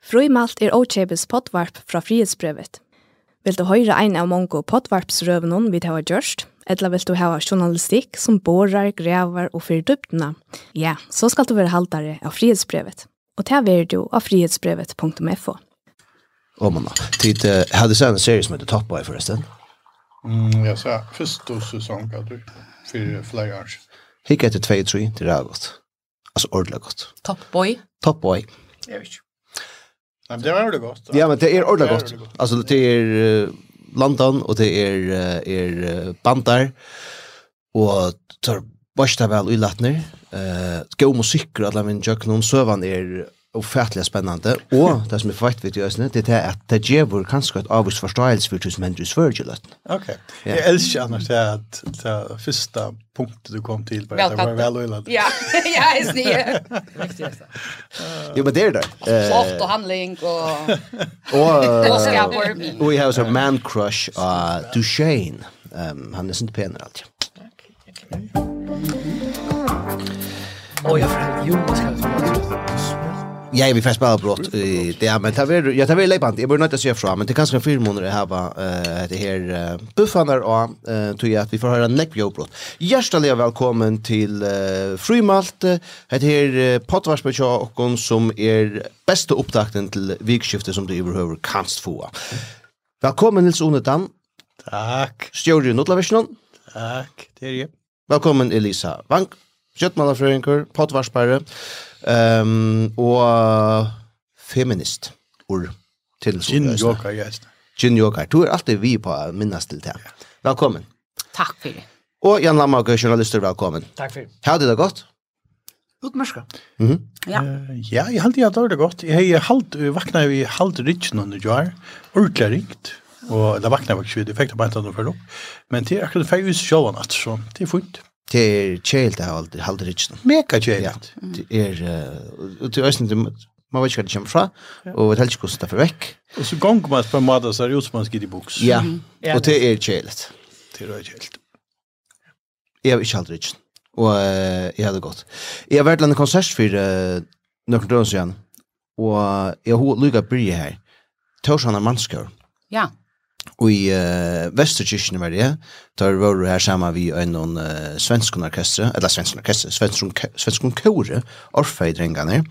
Frøymalt er Ochebes potvarp fra frihetsbrevet. Vil du høre en av mange potvarpsrøvene vi har gjørst, eller vil du ha journalistikk som borar, grevar og fyrer dyptene? ja, så skal du være haltere av frihetsbrevet. Og det er du av frihetsbrevet.fo. Åh, man. Tid, uh, hadde du en serie som heter Top Boy forresten? Mm, jeg sa første sesong, du, for flere år. Hikk etter 2-3, det er godt. Altså ordentlig godt. Top Boy? Top Boy. Jeg vet ikke. Nej, men det var ordentligt gott. Ja, men det är ordentligt gott. gott. Alltså det är uh, London och det är uh, är bandar och tar bästa väl i latner. Eh, uh, gå musik och alla min jöknon sövan är ofattelig spennende, og det som er fakt vidt i Østene, det er at det gjør kanskje et avvist forståelse for tusen mennesker i Sverige. Ok. Ja. Jeg elsker annars det at det første punktet du kom til, bare det var veløylet. Ja, ja, jeg snier. jo, men det er det. Flott og handling og... og, og, og jeg har så man crush av Duchesne. Um, han er sånn penere alltid. Okay, okay. Åh, oh, jeg får jo, hva skal jeg jag vi får spela brott i det men ta vi jag tar vi leipant jag borde inte se fram men det kanske en film under det här eh det här buffanar och tror jag att vi får höra neckbio brott. Hjärtligt välkommen till Frymalt det här pottvarsbetja och som är bästa upptakten till vikskiftet som du överhuvud kanst få. Välkommen Nils Onetan. Tack. Stjörn Notlavision. Tack, det är det. Välkommen Elisa Vank. Kjøttmannafrøyngur, pottvarspare. Um, og feminist ur til så. Gin Joker, yes. Gin Joker, du er alltid vi på minnas til det. Velkommen. Takk for det. Og Jan Lammarker, journalister, velkommen. Takk for det. Hadde det godt? Utmørska. Mm -hmm. Ja. Uh, ja, jeg halte jeg det godt. Jeg har halt, vakna vi halt rich riksen under jar, ordentlig rikt, og det vakna vi faktisk, det fikk det bare ikke noe for det. Men det er akkurat feil hus sjølvann, så det er fint det er kjelt det er halde riksen. Mega kjelt. Ja, det er, og til østen, man vet ikke hva det kommer fra, og vet heller ikke hvordan det er for vekk. Og så gong man på en måte, så er det ut som man skriver i boks. Ja, og det er kjelt. Det er kjelt. Jeg har ikke halde riksen, og jeg hadde gått. Jeg har vært en konsert for uh, noen døgn siden, og jeg har lukket bry her. Torsan er mannskår. Ja. Og i uh, Vesterkirchen var det, der var det her sammen vi en noen uh, svensk orkestre, eller svensk orkestre, svensk, svensk kore, Orfeidrengene.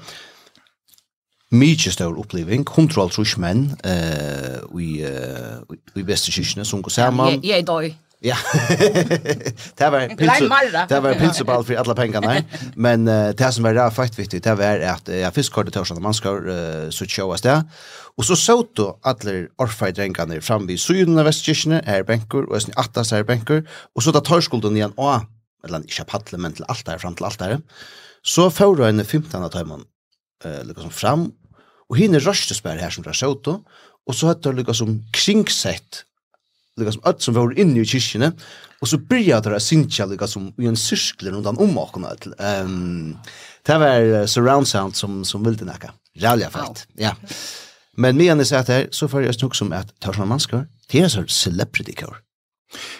Mykje større oppleving, kontroll trus menn uh, i, uh, i Vesterkirchen, som går sammen. Jeg, er døy. Ja. det var pinsu. Det var pinsuball för alla pengarna. Men uh, det som var där faktiskt viktigt, det var att jag fiskade torsdagen man ska uh, så showas där. Og så så då alle orfei drengene fram vid synen av vestkirkene, her benker, og eisen attas her benker, og så da tar skulden igjen, og eller ikke paddle, men til alt der, fram til alt der, så får du henne 15 av tøymen eh, liksom fram, og henne røstespær her som det har så du, og så heter det liksom kringsett, liksom alt som var inne i kirkene, og så byrja det å synge liksom i en syrskler rundt om åkene. Um, det var surround sound som, som ville nekka. Rævlig fett, ja. Yeah. Men medan jag satt här så får jag snuck som att tar sådana manskar. Det är så celebrity kår.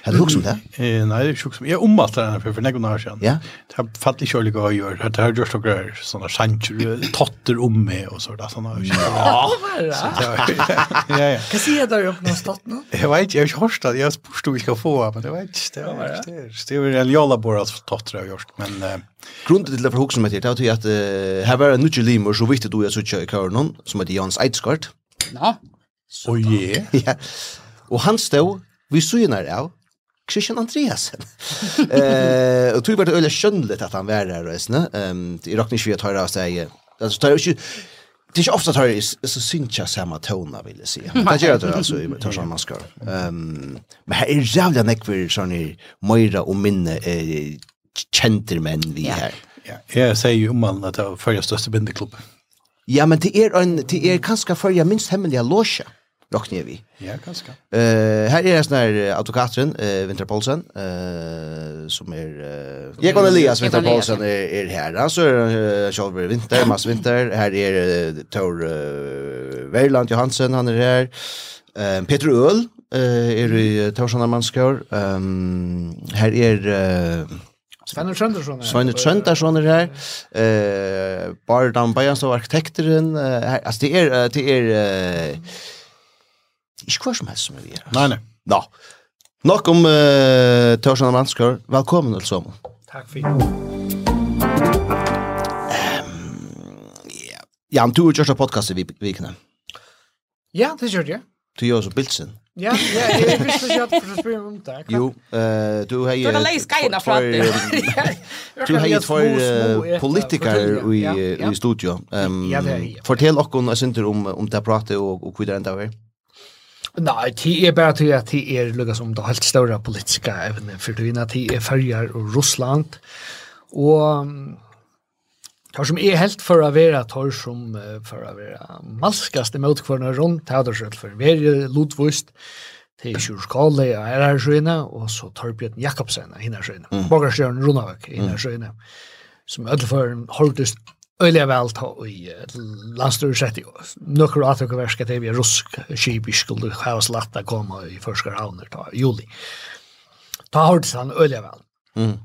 Har du hugsa om det? Eh, nei, det er ikke hugsa om. Jeg omvalgte den for nekken år siden. Ja? Det har fatt ikke ordentlig å gjøre. Det har gjort noen sånne sanger, totter om meg og sånt. Sånn ja. jeg ikke. Ja, ja. Hva sier du om gjort noen stått nå? Jeg vet ikke, jeg har ikke hørt det. Jeg har spurt om vi skal få, men jeg vet ikke. Det er en jallabor av totter har gjort, men... uh, Grunden til det for hugsa om det er at her var en nødvendig limer så viktig du er så ikke i køren som heter Jans Eidskart. Ja. Og je. Ja. Og han stod vi synar av Christian Andreasen. eh, och tror vart öle skönligt att han var där och ne. Ehm i rockning vi tar av säga. Alltså tar ju Det är ju ofta tar det så syncha samma tona vill jag säga. Det gör det alltså i tar samma skor. Ehm men här är jävla näckvir sån i Moira och minne eh gentlemen vi här. Ja, jag säger ju om man att det är första största bindeklubb. Ja, men det är en det är kanske för minst hemliga loge råkner vi. Ja, ganske. Uh, är det sånn her advokaten, uh, Vinter eh uh, som är Uh, Jekon Elias Vinter är är er her. Så er uh, Winter, Vinter, Winter. Här är uh, Tor uh, Verland Johansen, han är här. Eh Peter Öl uh, är i uh, Torsjana Ehm Um, är er... Uh, Sveinur Trøndersson er Sveinur er her. Eh, Bardam og arkitekteren. Uh, her, altså, det er, det er, uh, Ikke hva som helst som er vi gjør. Nei, nei. Nå. Nok om uh, Tørsen og Vanskar. Velkommen, altså. Takk for det. yeah. Ja, du har gjort en podcast i vikene. Ja, det gjør jeg. Du gjør så bildsen. Ja, ja, jeg visste ikke at du spørre om det. Jo, uh, du har jo... Du har leis geina fra det. Du har jo for politikere i, i studio. Um, ja, det er jeg. Fortell okkon, jeg synes, om, om det pratet og, og hvordan det er. Nei, det er bare til at det er lukket som det helt større politiske evne, for det er at det är färger och Ryssland och tar som er helt for å være tar som for å være att vara maskaste mot kvarna runt här där själv för vi Ludvist till Sjurskalle och är här sjöna og så Torbjørn Jakobsen hinner sjöna. Borgarsjön Runavik hinner sjöna. Som ödlförn hålltest Øyla vel ta i landstyrer sett i nøkker atøkker verska til vi rusk skip i skuld hevas latta koma i forskar havner ta i juli. Ta hårdes han øyla vel. Mm.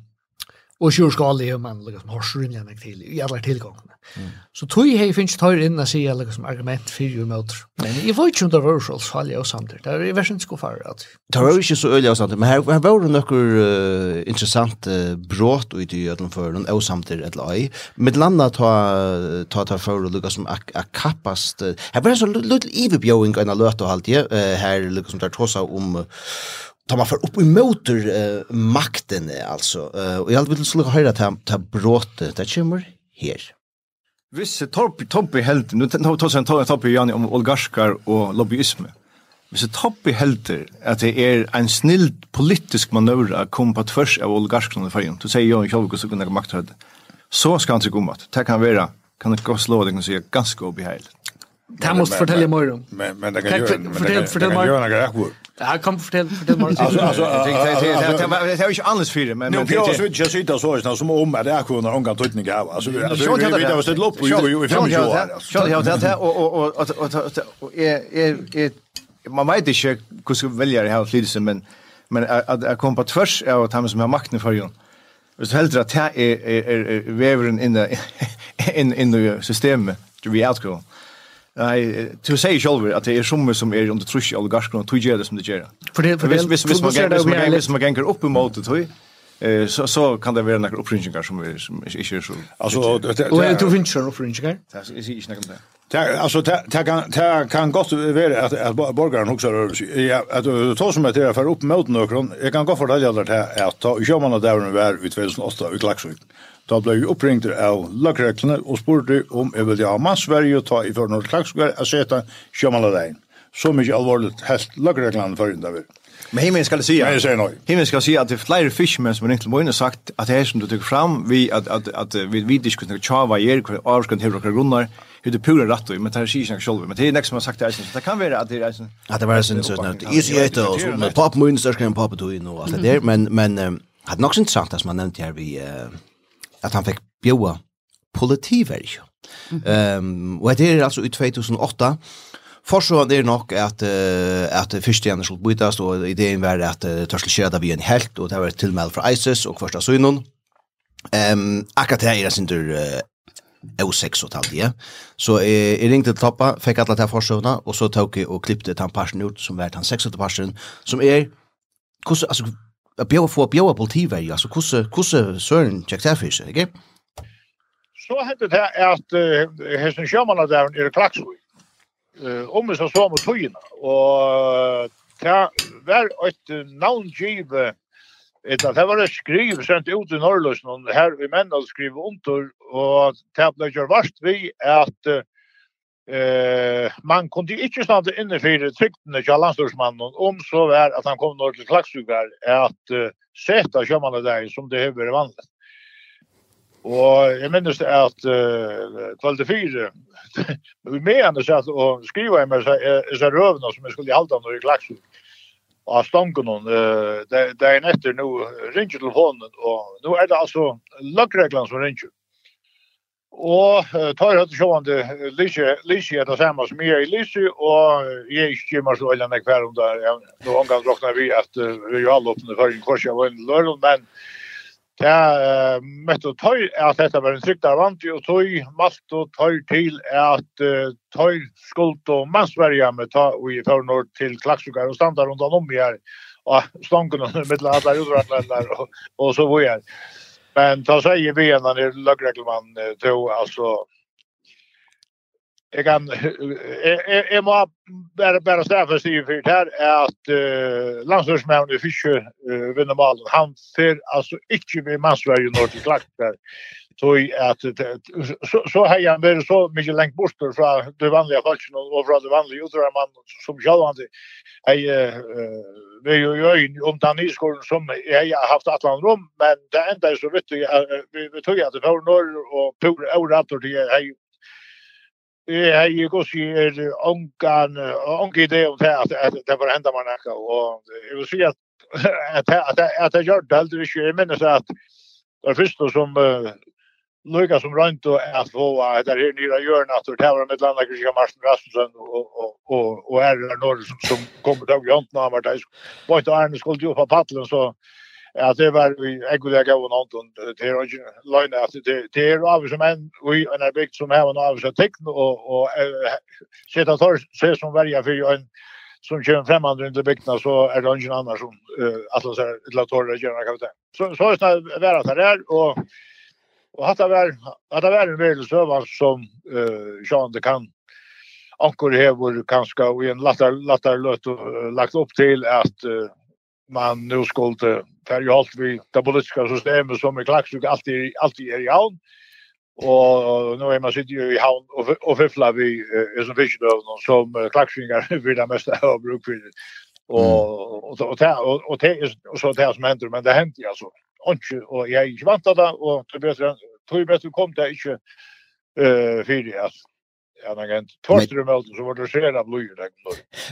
Och sjur ska det man liksom har sjunja mig till i alle tillgångarna. Mm. Så tog jag finns tar inn og säga liksom argument för ju mot. Men i vet ju inte var så fall jag samt. Det är version ska för at. Det är ju så öliga samt men her här var det några intressant brott och i öden för den og samt ett lag. Med landa ta ta ta för Lucas som a kapast. Här var så lite evig bjöing en alert och her här liksom där trossa om tar man för upp emot uh, makten alltså uh, och jag vill skulle höra ta ta bråte det kommer här. Visse torp torp i nu tar tar sen tar torp i Jan om oligarkar och lobbyism. Visse torp i helter att det är en snill politisk manöver att komma på tvärs av oligarkarna i färgen. Du säger jag jag vill så kunna makthöd. Så ska han sig komma. Det kan vara kan det gå slå det kan säga ganska obehagligt. Det måste fortälla mer om. Men men det kan göra fortäll fortäll mer. Det kan akkur. Ja, kom fortell, fortell mer. Alltså alltså det är ju annars för det men men det är ju just sitta så här som om att det är hon kan tutning av. Alltså alltså vi vet att det lopp och ju i fem år. Så jag det här och och och och är är man vet inte hur ska välja det här flydsen men men att att komma på tvärs av att han som har makten för ju. Hvis du heldur at det er veveren inn i systemet, du vil outgrow. Nei, du sier selv at det er som som er under trusch og du gjør det som det gör. För det för visst visst hvis, gänger visst man ganger opp emot det tror Eh så så kan det være noen uppringar som är som er så. Alltså och du finns ju uppringar. Jeg sier ikke noe om Det alltså det kan det kan gott vara att att borgaren också rör Ja, att du tar som att det är för upp mot någon. Jag kan gå för det där att ta kör man där var vid 2008 i Klaxvik. Da ble jeg oppringt av lagreklene og spurte om jeg ville ha mann Sverige og ta i for noen klagsgård og sette sjømaladein. Så mye alvorligt helt lagreklene for undervind. Men himmelen skal säga. Nej, säger nej. Himmelen ska säga att det flyger fishmen som inte måste sagt att det er som du tykker fram vi att att att vi vi diskuterar chava ger och ska hur några grundar hur det pura rätt och men det här sier ikke själva men det är nästan som sagt det är det kan vara att det är så att det var så så det är ju ett och så med pop moon så kan pop då in och allt det där men men hade nog intressant att man nämnt här vi at han fikk bjóa politiverk. Mm -hmm. um, og det er altså i 2008, Forsvaret er nok at uh, at første gjerne skulle bytast, og ideen var at uh, Tørsel Kjeda vi en helt, og det var et tilmeld fra ISIS og Kvarsta Søynon. Um, akkurat det er sin tur uh, 6 og talt, ja. Så jeg, jeg ringte til Toppa, fikk alle til forsøvna, og så tok jeg og klippte den parsen ut, som var den 6. parsen, som er, hvordan, altså, at bjóa for bjóa politivei, altså kusse kusse søren tjekk det der fisk, ikke? Så hentet det at uh, hesten sjømanna der i Klaksvik. Eh om vi så så mot tøyna og det var et navngive Eta det var det skriv sendt ut i Norrløsen, og her vi menn hadde skrivet under, og det ble gjør varst vi at uh, eh man kunde inte stanna inne för tryckten av landstorsmannen om så var att han kom norr till Klaxugar att uh, sätta kömmarna där som det huvud är vanligt. Og jeg minnes det at uh, kvalitet fire, vi med henne satt og skriva i meg disse røvene som jeg skulle halda norr i Klaxug av stången hon det där där etter, nå ringer telefonen og nå er det altså løkreglene som ringer. Og tar jeg til sjående Lissi er det samme som jeg er i Lissi, og jeg er ikke mer så veldig enn hver om det. Nå omgang råkner vi at vi jo alle åpne for en kors av en lørl, men jeg møtte og tøy at dette var en trygt av vant, og tøy malt og tøy til at tøy skuld og mannsverja med ta og i fornår til klaksukar og standard rundt om i her, og stankene mittel av alle utvartlender og så var jeg. Men ta sig i benen i lögregelman då alltså jag kan jag, jag må bara bara säga för sig för det här är att uh, landslagsmannen i Fischer uh, vinner malen han ser alltså inte med Mansverige norr till Klaxberg tog at så så har jag vært så mye lengt bort fra det vanlige folket og fra det vanlige utrar man som han hade jag vi ju ju om den i skolan som jeg har haft att landa rom men det enda er så vidt vi vi tog att för norr och på og det är Jeg har jo gått i ångan, ångan idé om det, at det var enda man ikke, og jeg vil si at at at at gjør det aldri ikke, jeg minnes at det første som Lukas som rönt och att få det här nya hjörna att det var med landa Kristian Marsen Rasmussen och och och och är det som som kommer tag jag inte har det var inte Arne skulle ju på paddeln så att det var vi jag skulle gå och Anton det är ju line att det det är av som en vi en är big som har en av så tecken och och sätta tar se som varje för en som kör fram andra inte bygna så är det ingen annan som alltså så här ett latorre gör kan det så så är det värre där och Och att det var att det var en så sövan som eh uh, Jean de kan ankor hevor kanske och en lattar lattar löt och lagt upp till att uh, man nu skulle färja allt vi det politiska systemet som är klaxuk alltid alltid är i havn och nu är man sitter ju i havn och, och fifflar vi uh, är som fiskedövn som klaxingar vill det mesta av bruk för och och och och och så det som händer men det händer alltså. Mm ikke, og jeg ikke vant av det, og tog bedre, tog bedre kom det ikke uh, fyrir at en agent Torstrum alltså så var det skjer av løyer. där.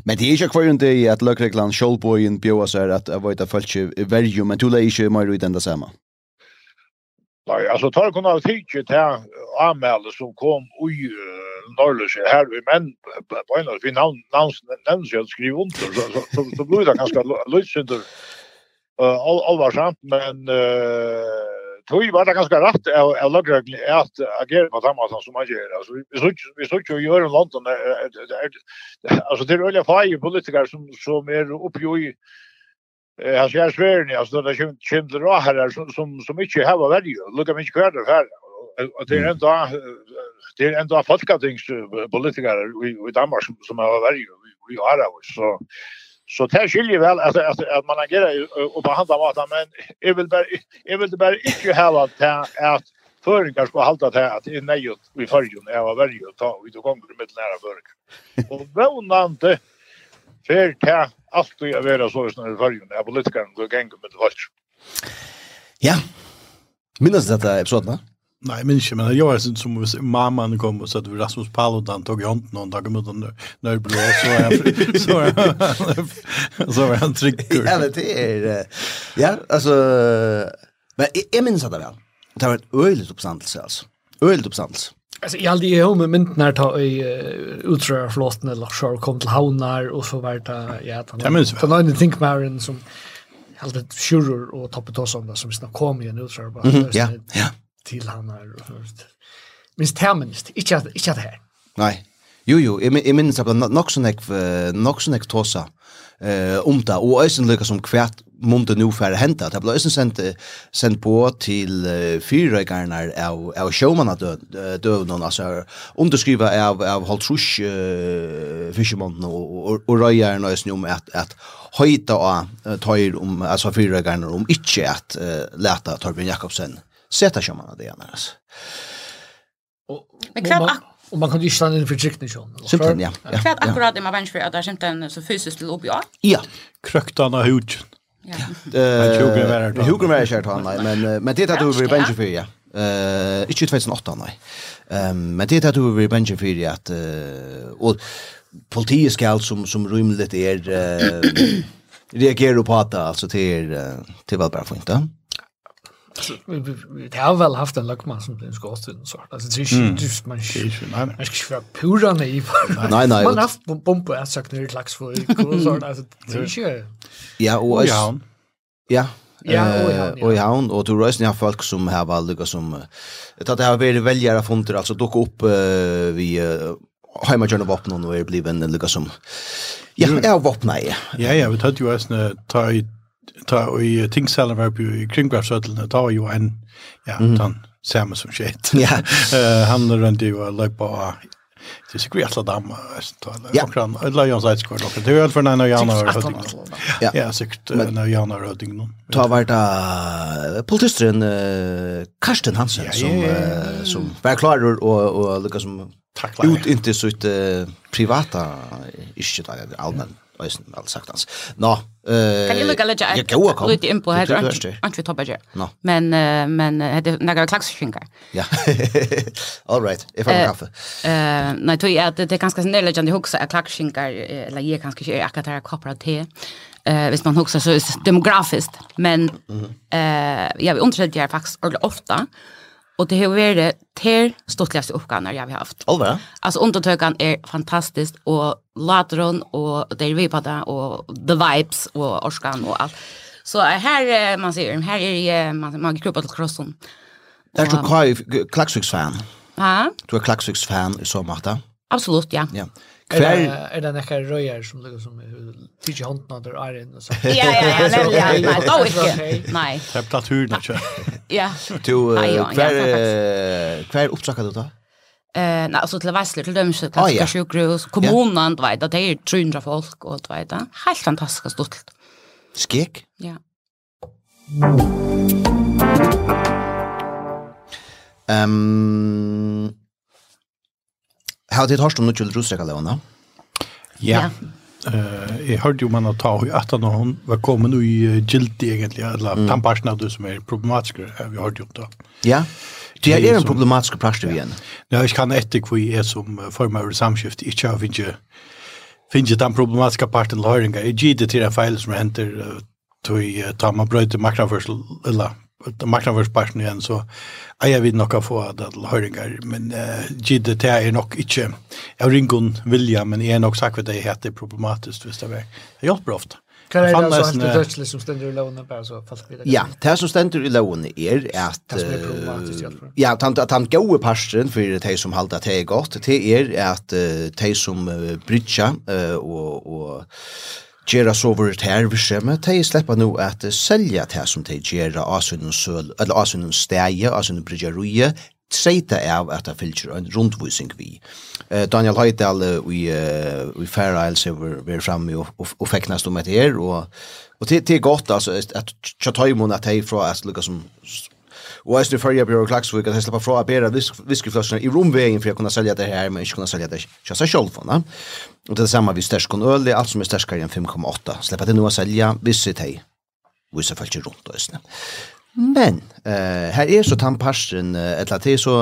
Men det er ikke kvar inte i at Lökrekland Scholboyen Bjøa, så at jeg vet at folk är värju men tulla ikke mer ut enn det samme? Nei, altså, tar kunna ha tycke til anmelde som kom ui Norrlös här men på en av namn namn nämns jag skriver under så så så blir det ganska lösigt all allvarsamt men eh tog var det ganska rätt av av lagregler är att agera på samma sätt som man gör alltså vi så vi så ju gör en London alltså det är öliga fire politiker som som är uppe i eh han ser svär ni alltså det kommer kommer då här som som som inte har varit ju. Lucka mig kvar där här Och det är ändå det är ändå folkatings politiker i Danmark som som har varit ju. vi har det så Så det skiljer väl att att att man agerar och behandlar maten men jag vill bara jag vill bara inte ha att att förringar ska hålla det att i nejot vi förrjun är var varje ta och då kommer det med nära förrik. Och vånande för det allt det är vara så i snarare förrjun är politikerna går gäng med det vart. Ja. Minns detta episoden? Nej, men inte. Men jag var sånt som mamman kom och sa att Rasmus Paludan tog i hand någon dag emot honom när blå så var han så var han, så var han trycker. Ja, det är ja, alltså men jag minns det väl. Det var ett öjligt uppståndelse alltså. Öjligt uppståndelse. Alltså jag hade ju med mynt när ta i uh, flotten eller så kom till havnar och så vart det ja, han för någon think Marin som hade sjuror och toppet oss om det som snart kom i en utrör bara. Ja, ja til han här. Minst här minst, ikke, ikke det her. Nei. Jo, jo, jeg, jeg minnes akkur nok sånn ek, nok sånn ek tåsa uh, om det, og øysen lykka som kvært mundet nu færre henta. Det ble øysen sendt, sendt på til uh, fyrrøygarna av, av sjåmanna døvnån, altså underskriva av, av halvtrus uh, fyrrøygarna og, og, og røygarna øysen om at, at høyta av tøyr om, altså fyrrøygarna om ikkje at uh, leta Torbjørn Jakobsen sätta sig man det annars. Och men klart och man kan ju stanna in för så. Simpelt ja. Kvart akkurat det man vänjer för att det inte så fysiskt till upp ja. Ja. Kröktarna hud. Ja. Eh hugger mer kört han men men det att du vill vänjer för ja. Eh inte 2008 nej. Ehm men det att du vill vänjer för att och politiet ska som som rymligt är reagerar på att alltså till till vad bara får inte. Det har väl haft en lackman som den ska åt så. Alltså det är ju just man nej. Man ska köra pura nej. Nej nej. Man har haft bombo är sagt det lax för och sort alltså det är ju. Ja, och ja. Ja. Ja, och ja, och du röstar har folk som har valt som att det har varit väljare fonter alltså dock upp vi heima gjerne våpen og er bliven lukka som ja, jeg har våpna i. Ja, ja, vi tatt jo eisne ta i ta i tingsalen var uppe i kringgrafsöteln ta jo en ja mm. han samme som shit. Ja. Eh han runt jo og løp på Det skulle ju alla damma ta eller och kan eller jag sa skor dock. Det är väl og när jag har hört. Ja. Ja, sikt när jag har hört någon. Ta vart eh Karsten Hansen som som var klar og, og Lucas som ut inte så ett privata ischet allmänt Øysen, vel sagt hans. Nå, Kan jag lucka lite? Jag går kom. Lite inpå här. Ant vi toppar No. Men men hade några klaxskinka. Ja. All right. If I'm kaffe. Eh, nej, tror jag att det är ganska snällt att huxa att klaxskinka eller ge kanske inte akkurat här koppar te. Eh, visst man huxar så är det demografiskt, men eh jag undersöker faktiskt ofta. Eh Og det har varit ter stortligaste oppgavene jag har haft. Allra? Alltså undertökan är fantastiskt och latron och det är vi på det och the vibes och orskan och allt. Så här man ser, här är det man, man kroppar till krosson. er du kaj klaxviks-fan? Ja. Du är klaxviks-fan i så måte? Absolut, ja. Ja. Kvar är det några röjer som ligger som tidigt håndna där är inne så. Ja ja ja, nej nej, nej. Nej. Det är platt hur det Ja. Du, hver, hver oppsakket du da? Eh, nej, alltså till Västler, till dömse till Kaska sjukhus, kommunen, du vet, det är 300 folk och du vet, helt fantastiskt stort. Skek? Ja. Ehm Har du hørt om noe til Rosrekka-levene? Ja. ja. Eh, jag hörde ju man att ta i att hon var kommen i gilti egentligen eller mm. tampasna du som är problematisk vi har gjort då. Ja. Det är en problematisk plats igen. Ja, jag kan inte kvi er som formar samskift i jag vet inte finns ju den problematiska parten löringa. Jag gick det till en fel som händer tog ta man bröt makra eller marknadsførsparten igjen, så er jeg vidt nok å få det til høyringer, men uh, gidde det er nok ikke, jeg har ingen vilja, men jeg er nok sagt at det er heter problematisk hvis det er. Det hjelper ofte. Hva er det altså helt utørselig som stender i lovene, bare så falt vi? Ja, det som stender i loven er at... Det som er problematisk, hjelper. Ja, at han, at han gode parstren for de som halda det er godt, det er at de som uh, brytja uh, og, og gera sover her vi skjemme, de slipper nå at selja det som de gjør av sin søl, eller av sin asunnen av sin bryggerie, treita av at det fylgjer en rundvising vi. Uh, Daniel Høydal uh, i, uh, i Fair Isles er vært framme og, og, og feknast om etter her, og, og det, det er godt altså, at tjatøymon at hei fra at lukka som Og jeg snur førje Bjørn Klaksvik at jeg slipper fra å bære viskefløsene i romvegen for jeg kunne selge det her, men ikke kunne selge det ikke seg selv. Na? Og det er det samme vi stersk og øl, alt som er sterskere enn 5,8. Slipper det nå å selge visse teg, og i så fall ikke rundt øsene. Men, uh, her er så tannparsten, uh, et eller er så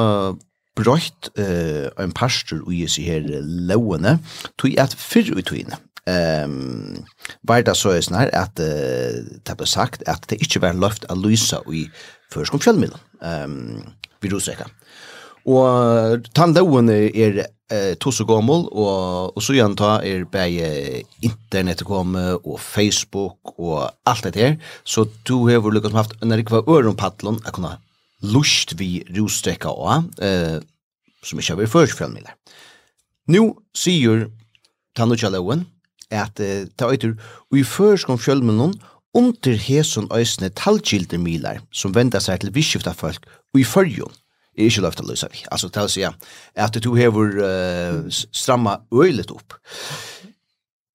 brøyt uh, en parster ui seg her lovene, tog at fyrr ui togene, ehm var det så är at att det ble sagt att det inte var løft att lysa i førskom fjellmiddelen, um, vi rusreka. Og tannloven er eh, tos og gammel, og, og så gjerne ta er bare internettet kom, og Facebook, og alt det her. Så du har lykkes med haft en rikva øren paddelen, jeg kunne lust vi rostrekka och eh, som ikke har vært først fjellmiddelen. Nå sier tannloven at eh, ta øyter, og i først kom fjellmiddelen, under hesun øysne talgilde milar som venda seg til visskifta folk og i fyrjun er ikke løft å løse vi. Altså, til å si at du hever uh, stramma øylet opp.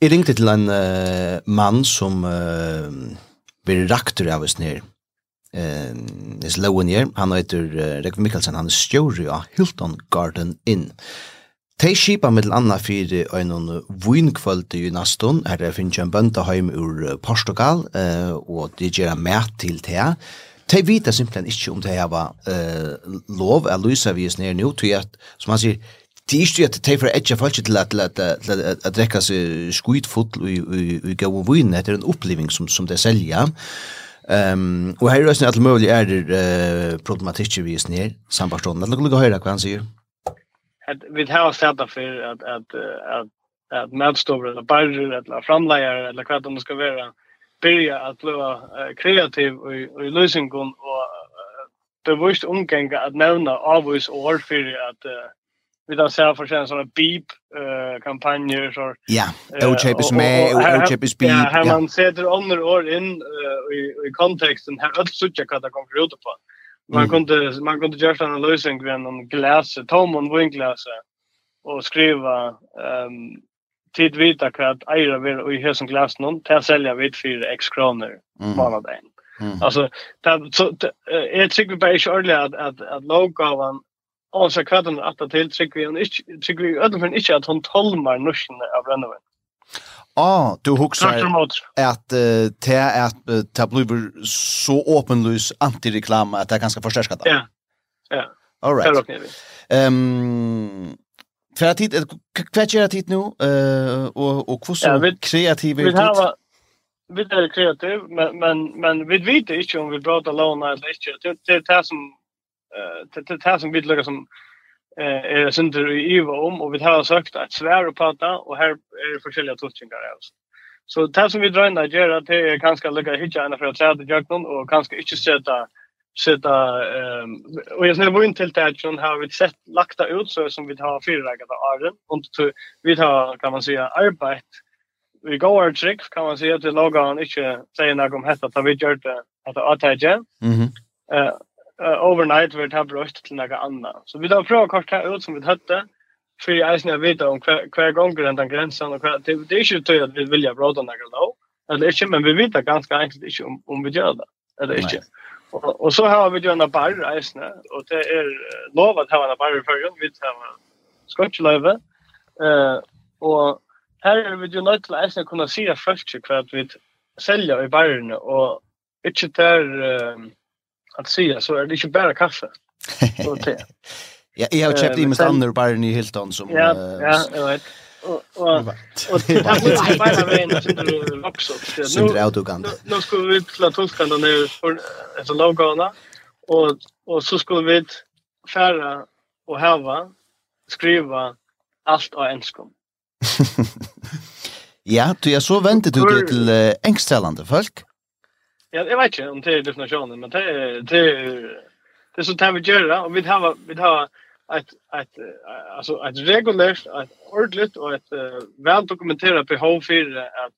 Jeg ringte til en uh, mann som uh, blir raktor av oss nere eh is lowen here han heter uh, Rekv Mikkelsen han er stjóri av Hilton Garden Inn Tei skipa mitt anna fyrir einon vinkvöld i Nastun, her er finnst en bøndaheim ur Portugal, uh, og de gjerra mæt til tea. Tei vita simpelthen ikkje om tei hava uh, lov, er lysa vi is nere nu, tui at, som han sier, Det er ikke at det er for etkje folk til at å drekke seg skuitfotl i gå og det er en oppleving som, som det selger. Um, og her er det alle mulig er uh, problematikker vi er snir, sambarstående. La oss lukke hva han sier att vi har sett för att att att att medstover eller barrer eller framlejare eller vad de ska vara börja att vara kreativ och i lösningen och det bevisst omgänga att nämna avvis år för att vi då ser för sen såna beep eh kampanjer så ja ochep is med ochep is beep ja man sätter under år in i i kontexten här att söka vad det kommer ut på Man kunde man kunde göra en analys kring en glas, tom och vinglas och skriva ehm um, tid vita kvart eira vi i hesen glas någon till sälja vid för x kronor mm. månaden. Mm. Alltså det så är tycker vi bara ordentligt att att att lågavan Och så kvarten att ta till tycker vi och inte tycker vi ödel för inte att hon tolmar nuschen av Renneven. Ah, du huxar att uh, te att uh, blir så öppenlös antireklam att det ganska förstärkat. Ja. Ja. All right. Ehm För att hit kvätt gör hit nu eh och och hur så kreativ Vi har vi är kreativ men men men vi vet inte om vi pratar låna eller inte. Det det är det som eh det det är det som vi lägger som eh är synder i Eva om och vi har sagt att svär och prata och här är det olika tolkningar alltså. Så det som vi drar in där gör att det är ganska lika hitcha ena för att säga det jag någon och ganska inte sätta sätta ehm och jag snälla in till det som har vi sett lagta ut så som vi har fyrrägat av och vi har kan man säga arbete vi går trick kan man säga till logan inte säga något om detta att vi gör det att att ta Mm Mhm. Eh uh, overnight vart det bröst till några andra. Så vi då prova kort här ut som vi hade för jag snä vet om kvar kvar gånger den gränsen och kvar det det är ju tydligt att vi vill ju bråda några då. Eller inte men vi vet ganska enkelt inte om om vi gör det. Eller inte. Och, och så har vi ju en bar isne och det är lov att ha en bar för ju vi scotch live. Eh och här är vi ju nöjt till att kunna se folk kvar vi sälja i barren och inte där att säga så är det inte bara kaffe. Och te. Ja, jag har köpt i mig andra bara i Hilton som Ja, ja, jag vet. Och och och det var bara vägen som du också. Nu nu ska vi till Toskan då nu för ett lågana och och så ska vi färra och häva skriva allt av enskom. Ja, du är så väntet du till engstälande folk. Ja, jag vet inte om det är definitionen men det det det så tar vi göra och vi har vi har ett ett alltså ett regulärt ett ordligt och ett väl dokumenterat behov för att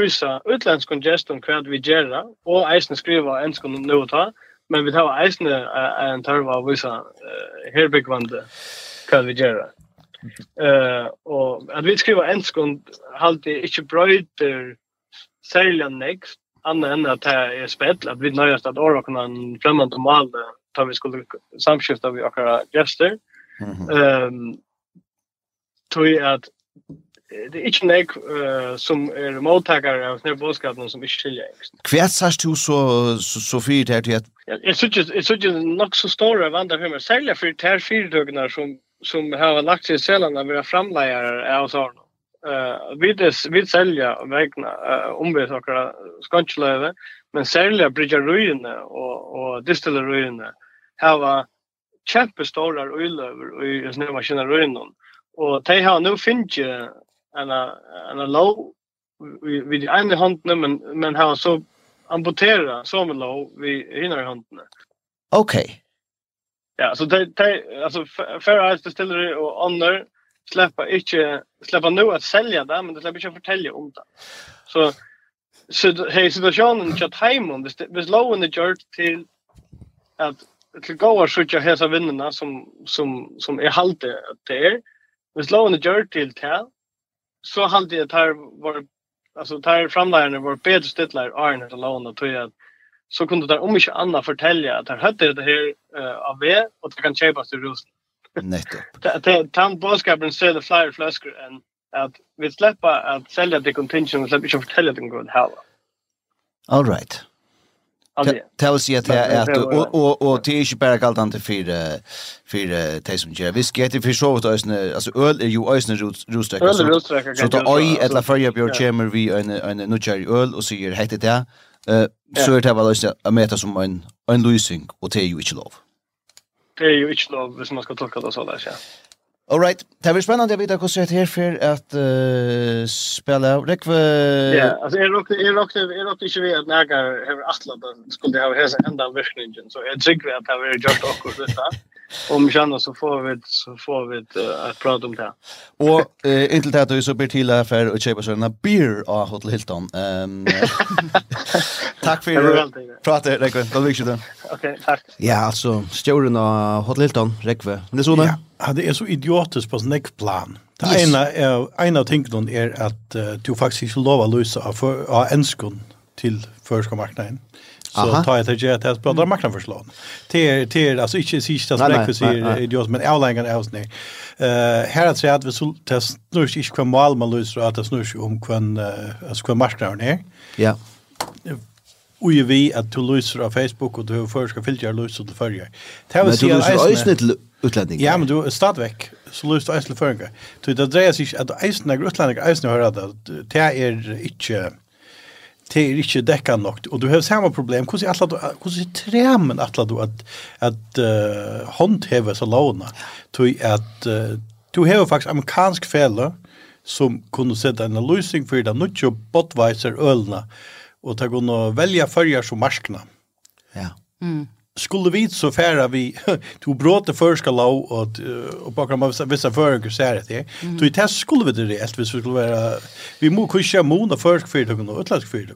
visa utländsk congestion kvad vi gärna och isen skriva enskon nu ta men vi har isen en tarva av visa här byggvande kvad vi gärna eh och att vi skriva enskon halt det inte bröder sälja next annat än att det är spett att vi nöjast att åra kunna en främmande mål där vi skulle samskifta vi akra gäster. Ehm um, tror jag att det är inte nek uh, som är mottagare av snäpp boskapen som inte skiljer engst. Kvärt särskilt du så, så, så fyrt här till att... Jag tycker syns inte nog så stora vandrar för mig, särskilt för det här fyrtögnar som, som har lagt sig sällan när vi har framlägare av sådana eh vi vi sälja vägna uh, omvis och skanslöve men sälja bridge ruiner och och distilleruiner hava kämpestora och i just maskiner maskinruiner och de har nu finns ju en en low vid de ena handen men men har så amputera som med low vi hinner handen. Okej. Okay. Ja, så det alltså för ice distillery och honor släppa inte släppa nu att sälja det men det släpper inte fortälja om det. Så så hej situationen chat hem om det was low in the jerk till att till gå och skjuta hesa vinnarna som som som är halt det är. was low in the jerk till tal. Så halte det här var alltså tar framlärarna var bättre stittlar Arne och Lona tror jag så kunde där om inte annat fortälja att det hade det här uh, av och det kan köpas i Ryssland. Nettopp. Tant boskapen ser det flyer flaskor än att vi släppa att sälja det contingent och släppa inte fortälja det går här. All right. Tell us att det är att och och det är ju bara kallt ante för för det som gör. Vi ska inte för så att alltså öl är ju ösn rosträcker. Så då oj eller förja björ chamber vi en en nutjär öl och så gör hette det. Eh så det var alltså att mäta som en en losing och det är ju inte lov. Det er jo ikke lov hvis man skal tolka det så sånn, ja. All right. Det blir spennende å vite hvordan det her for at uh, spille av Rekve... Ja, altså jeg råkte, jeg råkte, jeg råkte ikke ved at Nagar atlet at skulle ha hese enda virkningen, så jeg trykker at det har vært gjort akkurat dette om känner så får vi så får vi uh, att prata om det. Och eh inte det att så blir till för och köpa såna beer av Hotel Hilton. Ehm Tack för prata Rekve. Då vill jag Okej, tack. Ja, alltså stjorden av Hotel Hilton Rekve. Men det så där. Ja, det är så idiotiskt på snack plan. Det yes. ena är en av tingen är att uh, du faktiskt inte lovar lösa av, av enskon till förskomarknaden. Mm så tar jag till att jag pratar marknaden för slån. Till till alltså inte sista släck för idiot men outline else nej. Eh här att säga att vi så testar inte kvar mal man löser att det snurrar om kvar alltså kvar marknaden är. Ja. Uje vi att du löser av Facebook och du först ska filtrera löser till dig. Det vill säga att utlänning Ja, men du stadväck så löst för dig. Du det dreier sig att Iceland utlänningar Iceland hör att det är inte det er ikke dekka nok. Og du har samme problem. Hvordan er du, hvordan tremen atla du at, at uh, håndheve så låna tror at uh, du har faktisk amerikansk fele som kunne sette en løsning for det. Nå botweiser ølene. Og ta kunne velja färger som marskene. Ja. Mm skulle vi så färra vi to bråte förska lov och och bakom man vissa föringar så här det. Då i test skulle vi det helt vi skulle vara vi må kusha mona försk för det och utländsk för det.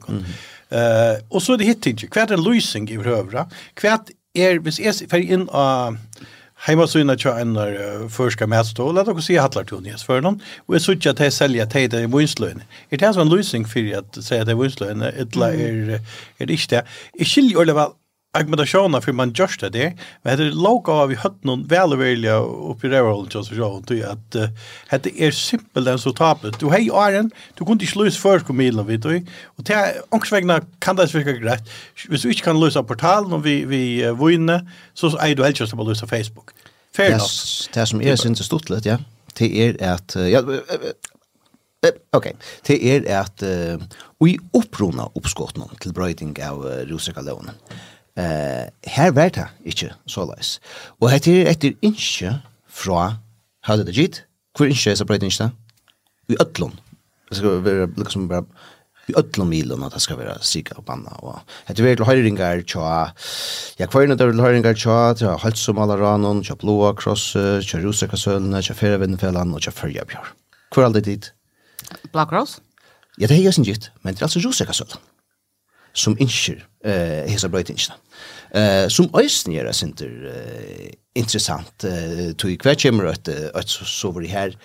Eh och så det hit inte. Kvärt en lösning i hövra. Kvärt är vis är för in a Heima så inna tja en uh, förska mätstå, lät oss se hattlar till Unis för någon. Och jag såg att jag säljer tid i vinslöjn. Är det här som en lösning för att säga att det är vinslöjn? Eller är det inte det? Jag skiljer ju alla argumentasjoner for man gjør det der, men det er logo av vi hade någon oppi uppe til oss just sånn, til at uh, det er simpelt enn så tapet. Du hei, Aron du kunne ikke løse først på komedien vet du. Og til ångsvegna kan det virke greit. hvis du ikke kan løse portalen og vi vi uh, vinner så er du helt på å løse Facebook. Fair enough det som är synes så stort litt, ja. Det at... Uh, ja Ok, Det er at uh, vi opprona uppskotten til brøyding av uh, Kalonen. Eh, her var det ikke så løs. Og hette er etter innskje fra Høyde det gitt. Hvor innskje er så breit innskje? I Øtlund. Det skal være liksom bare i öllum milen at det skal være sika og banna og hette er til høyringar tja ja kvarna til høyringar tja tja halsumalaran tja Blåa kross tja rusakasølna tja ferðinfellan og tja Førjabjør. Hvor er det dit blá kross ja det er jeg sin gitt men det er altså rusakasøl som innskjer eh hesa brøytingina. Eh sum eisini er sindur eh, interessant eh, to i kvar kemur at at so við her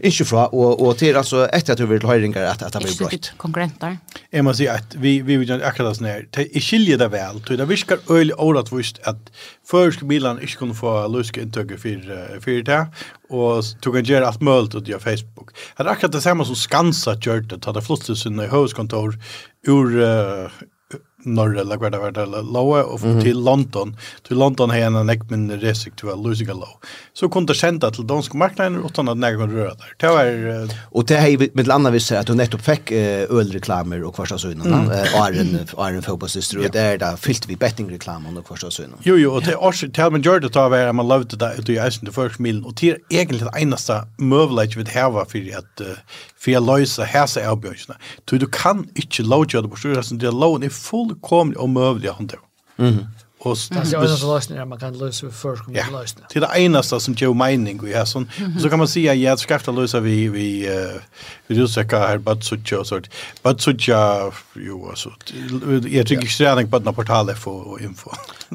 ikki frá og og til altså etter at við høyringar at at við brøyt. Konkurrentar. Eg må seia at vi vi vil akkurat snær. Te i skilja ta vel. Tu ta viskar øll orat vist at først Milan ikki kunnu få luska inntøkur fyrir fyrir ta og tog en gjøre alt mølt ut via Facebook. Det er akkurat det samme som Skansa gjør det, ta det flottet sinne i høveskontor ur, uh, norra eller hva det var det låa, og mm -hmm. til London. Til London har en nekk min restriktiva lusika låa. Så kunne det senda til dansk marknaden utan at nekk kunne røra der. Det var... Uh... Og det har med landa visst at du nettopp fekk uh, ölreklamer og kvarstasunna, mm. uh, Arjen, Arjen Fobasister, og ja. det er da fyllt vi bettingreklamer og innan Jo, jo, og det er også, til man gjør det ta var man lovde det ut i eisen til førsmilen, og det er egentlig det eneste møvlet vi hava for at uh, for jeg løysa hæsa avbjørnsene. Du kan ikke lovgjøre det på styrelsen, det er loven er full fullkomligt omöjliga att hantera. Mm. Och det är en sån man kan lösa för först kommer lösning. Det är det enaste som ger mening och ja sån så kan man säga ja ska jag lösa vi vi uh, vi du ska här bara så tjå så bara så tjå ju alltså jag tycker inte träning på något portal för info.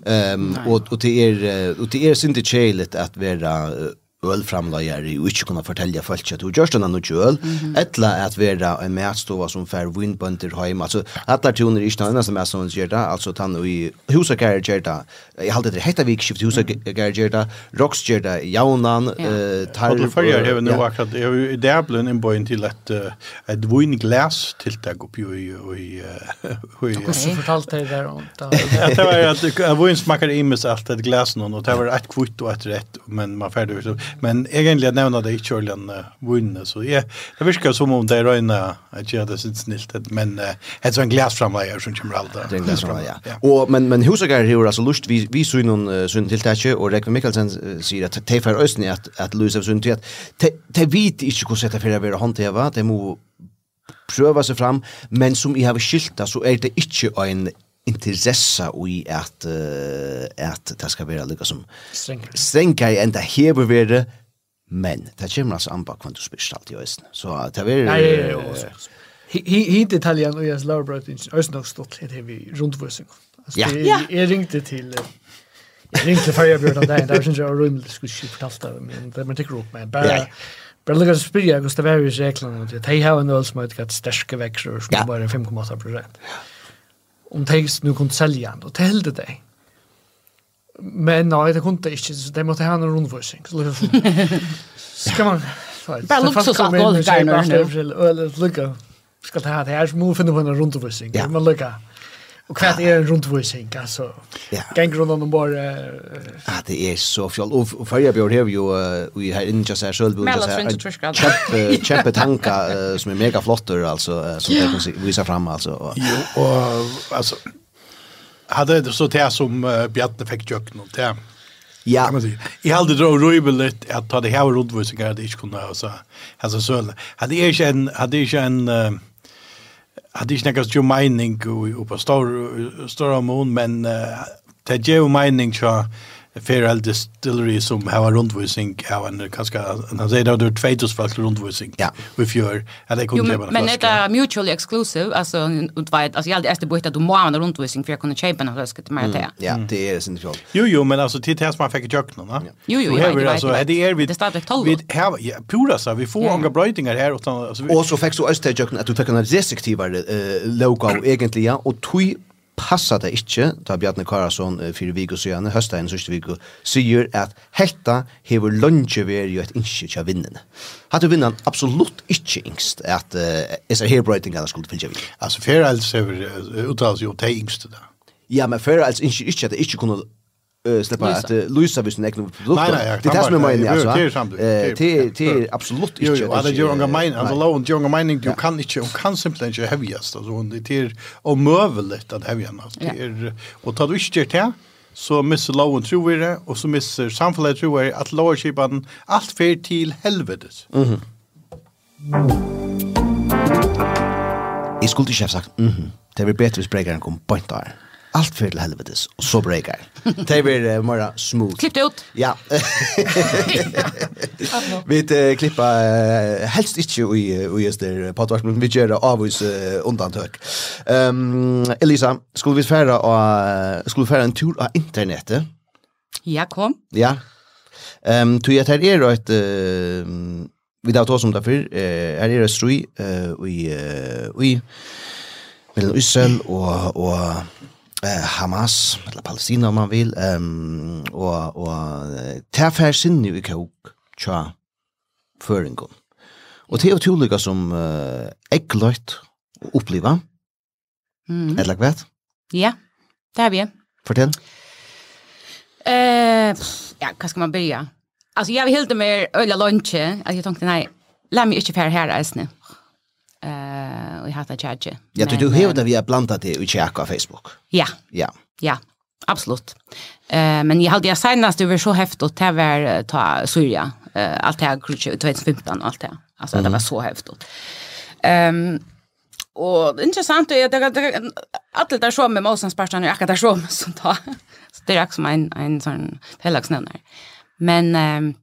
Ehm och och det är och det är inte chelet att vara ølframlegjere og ikke kunne fortelle folk at du gjør sånn noe øl, etter at vi er en medstova som fer vindbønder hjemme. Altså, at der toner ikke noe som er som gjør det, altså tann i huset gjør det, jeg halte det hette vi ikke skift husakære gjør det, Roks gjør det, Jaunan, Tarv... Alle farger har vi nå akkurat, jeg har i Dæblen innbøyen til et, et vindglas tiltak oppi og i... Hvordan fortalte jeg der om det? Det var at vinsmakker imes alt et glas noen, og det var et kvitt og et rett, men man ferdig Men egentlig jeg nevner det ikke Ørland uh, vunnet, så jeg, det virker som om det er øyne at jeg hadde sitt snilt, men uh, det er sånn glasframleier som kommer alt. Det er en glasframleier, ja. Og, men, men husager har altså lust, vi, vi så noen uh, sunn tiltakje, og Rekve Mikkelsen uh, sier at det er for østene at, at Louis er sunn til at det vet ikke hvordan det er for å være håndteva, det må prøve seg fram, men som jeg har skilta, så er det ikke en interessa i at uh, at det skal være lukka som strengare enn det hever være men det kommer altså an på du spyrst alt i øyne så det er nei, nei, hi detaljen og jeg slår brøt øyne nok stått litt her vi rundvøsing ja. jeg ringte til jeg ringte før jeg bjørn av deg det var synes jeg var rymlig skulle ikke fortalt det men det man tekker opp men bare Bara lukka så spyrja Gustav Eriks reglene om det. De har en øl som har utgatt sterske vekser som bare 5,8 prosent om de nu kunde sälja den och tällde det. Men nej, det kunde inte, så det måste ha en rundvisning. Så liksom, ska man... Bara luxus alkoholiker nu. Eller lycka. Ska ta det här, så må vi finna på en rundvisning. Ja. Men lycka. Och kvart är rundvisning alltså. Ja. Gäng runt om bara Ja, det är så fjall. och förra björ här ju vi har inte så här själv björ så tanka som är mega flottor alltså som jag kan visa fram alltså. Jo och alltså hade det så det som Bjarne fick jökna det. Ja. Jag hade då rubbelt att ta det här rundvisningar det inte kunde alltså alltså så hade jag en hade jag en hade inte något ju mening och på stor stor mån men uh, det ger ju mening så Fairhall Distillery som har en rundvisning har en kanske han säger det är två tus rundvisning. Ja. i gör att det kunde vara. Men det är mutually exclusive alltså och vet alltså jag alltid borde att du må ha en rundvisning för att kunna köpa en flaska till mig det. Ja, det är det centralt. Jo jo, men alltså till som man fick jökna, va? Jo jo, det är alltså det är vi Det startar tolv. Vi har ja, pura så vi får unga brötingar här och så och så fick så östra jökna att du tar en restriktivare eh logo egentligen och tog passa det ikkje, da Bjarne Karasson uh, fyrir vik og høsta enn sørste vik sier at hetta hever lunge veri jo et innskje tja vinnene. Hatt vinnan absolutt ikkje yngst at uh, SR herbrøytingene skulle fylgja vik. Altså, fyrir alls hever uh, uttals jo te yngste da. Ja, men fyrir alls innskje ikkje at det ikkje kunne uh, släppa att uh, Luisa visst nekna produkter. Nej, nej, det tas med mig alltså. Eh, det det absolut inte. Jo, alla gör unga mine, alltså low and young mining du kan inte och kan simpelt inte heaviest alltså och det är omöjligt att heavy. Det är och tar du inte det så missar low tror vi det och så missar samhället tror vi att lowerskipan allt för till helvetet. Mhm. Jeg skulle ikke ha sagt, mhm, det blir bedre hvis bregeren kom på en dag allt för till helvetes och så breakar. Det blir uh, mera smooth. Klippt ut. Ja. vi uh, klippa uh, helst inte i i just där podcast men vi gör avvis uh, undantag. Ehm um, Elisa, skulle vi färra och skulle färra en tur på internetet? Ja, kom. Ja. Ehm um, tu jag tar er är ett uh, vi tar som därför eh är det strui eh vi vi mellan Israel och och eh, Hamas, eller Palestina om man vil, um, og, og ta fær sinne i kjøk tja føringen. Og det er utrolig som uh, eggløyt å oppleve. Mm. eller det vet? Ja, det har vi. Fortell. Uh, ja, hva skal man börja? Alltså jag vill helt med öla lunch. Alltså jag tänkte nej, lär mig inte färd här alltså eh och hata charge. Ja, du hör det vi har blandat det i på Facebook. Ja. Ja. Ja. Absolut. Eh men jag hade jag senast över så häftigt att det var ta Syria eh allt det här 2015 och allt det. Alltså det var så häftigt. Ehm Og interessant er at det der så med Mosens parten er akkurat så som som da. Så det er ikke som en, en sånn pelagsnønner. Men um,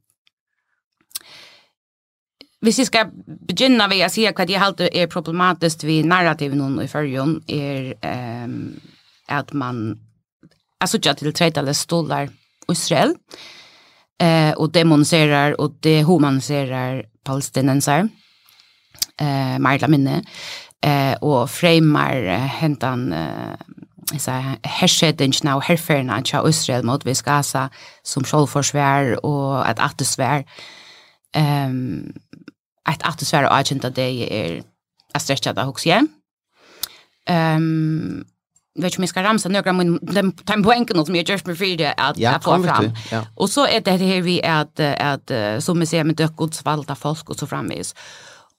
hvis jeg skal begynne ved å si hva jeg halte er problematisk ved narrativen noen i førjen, er um, at man er suttet til tredje stolar Israel, eh, og demoniserer og dehumaniserer palestinenser, eh, mer eller minne, eh, og fremmer hentan eh, så hersedingene og herferdene av Israel mot vi Gaza som selvforsvær og et attesvær. Um, ett att det svære agent att det er att stretcha det också igen. Ehm vet ikke om jeg skal ramse noen av de poengene som jag just med för det at jeg får fram. Ja. Och så är det här vi at, at som vi ser med døk godsvalda folk och så framvis.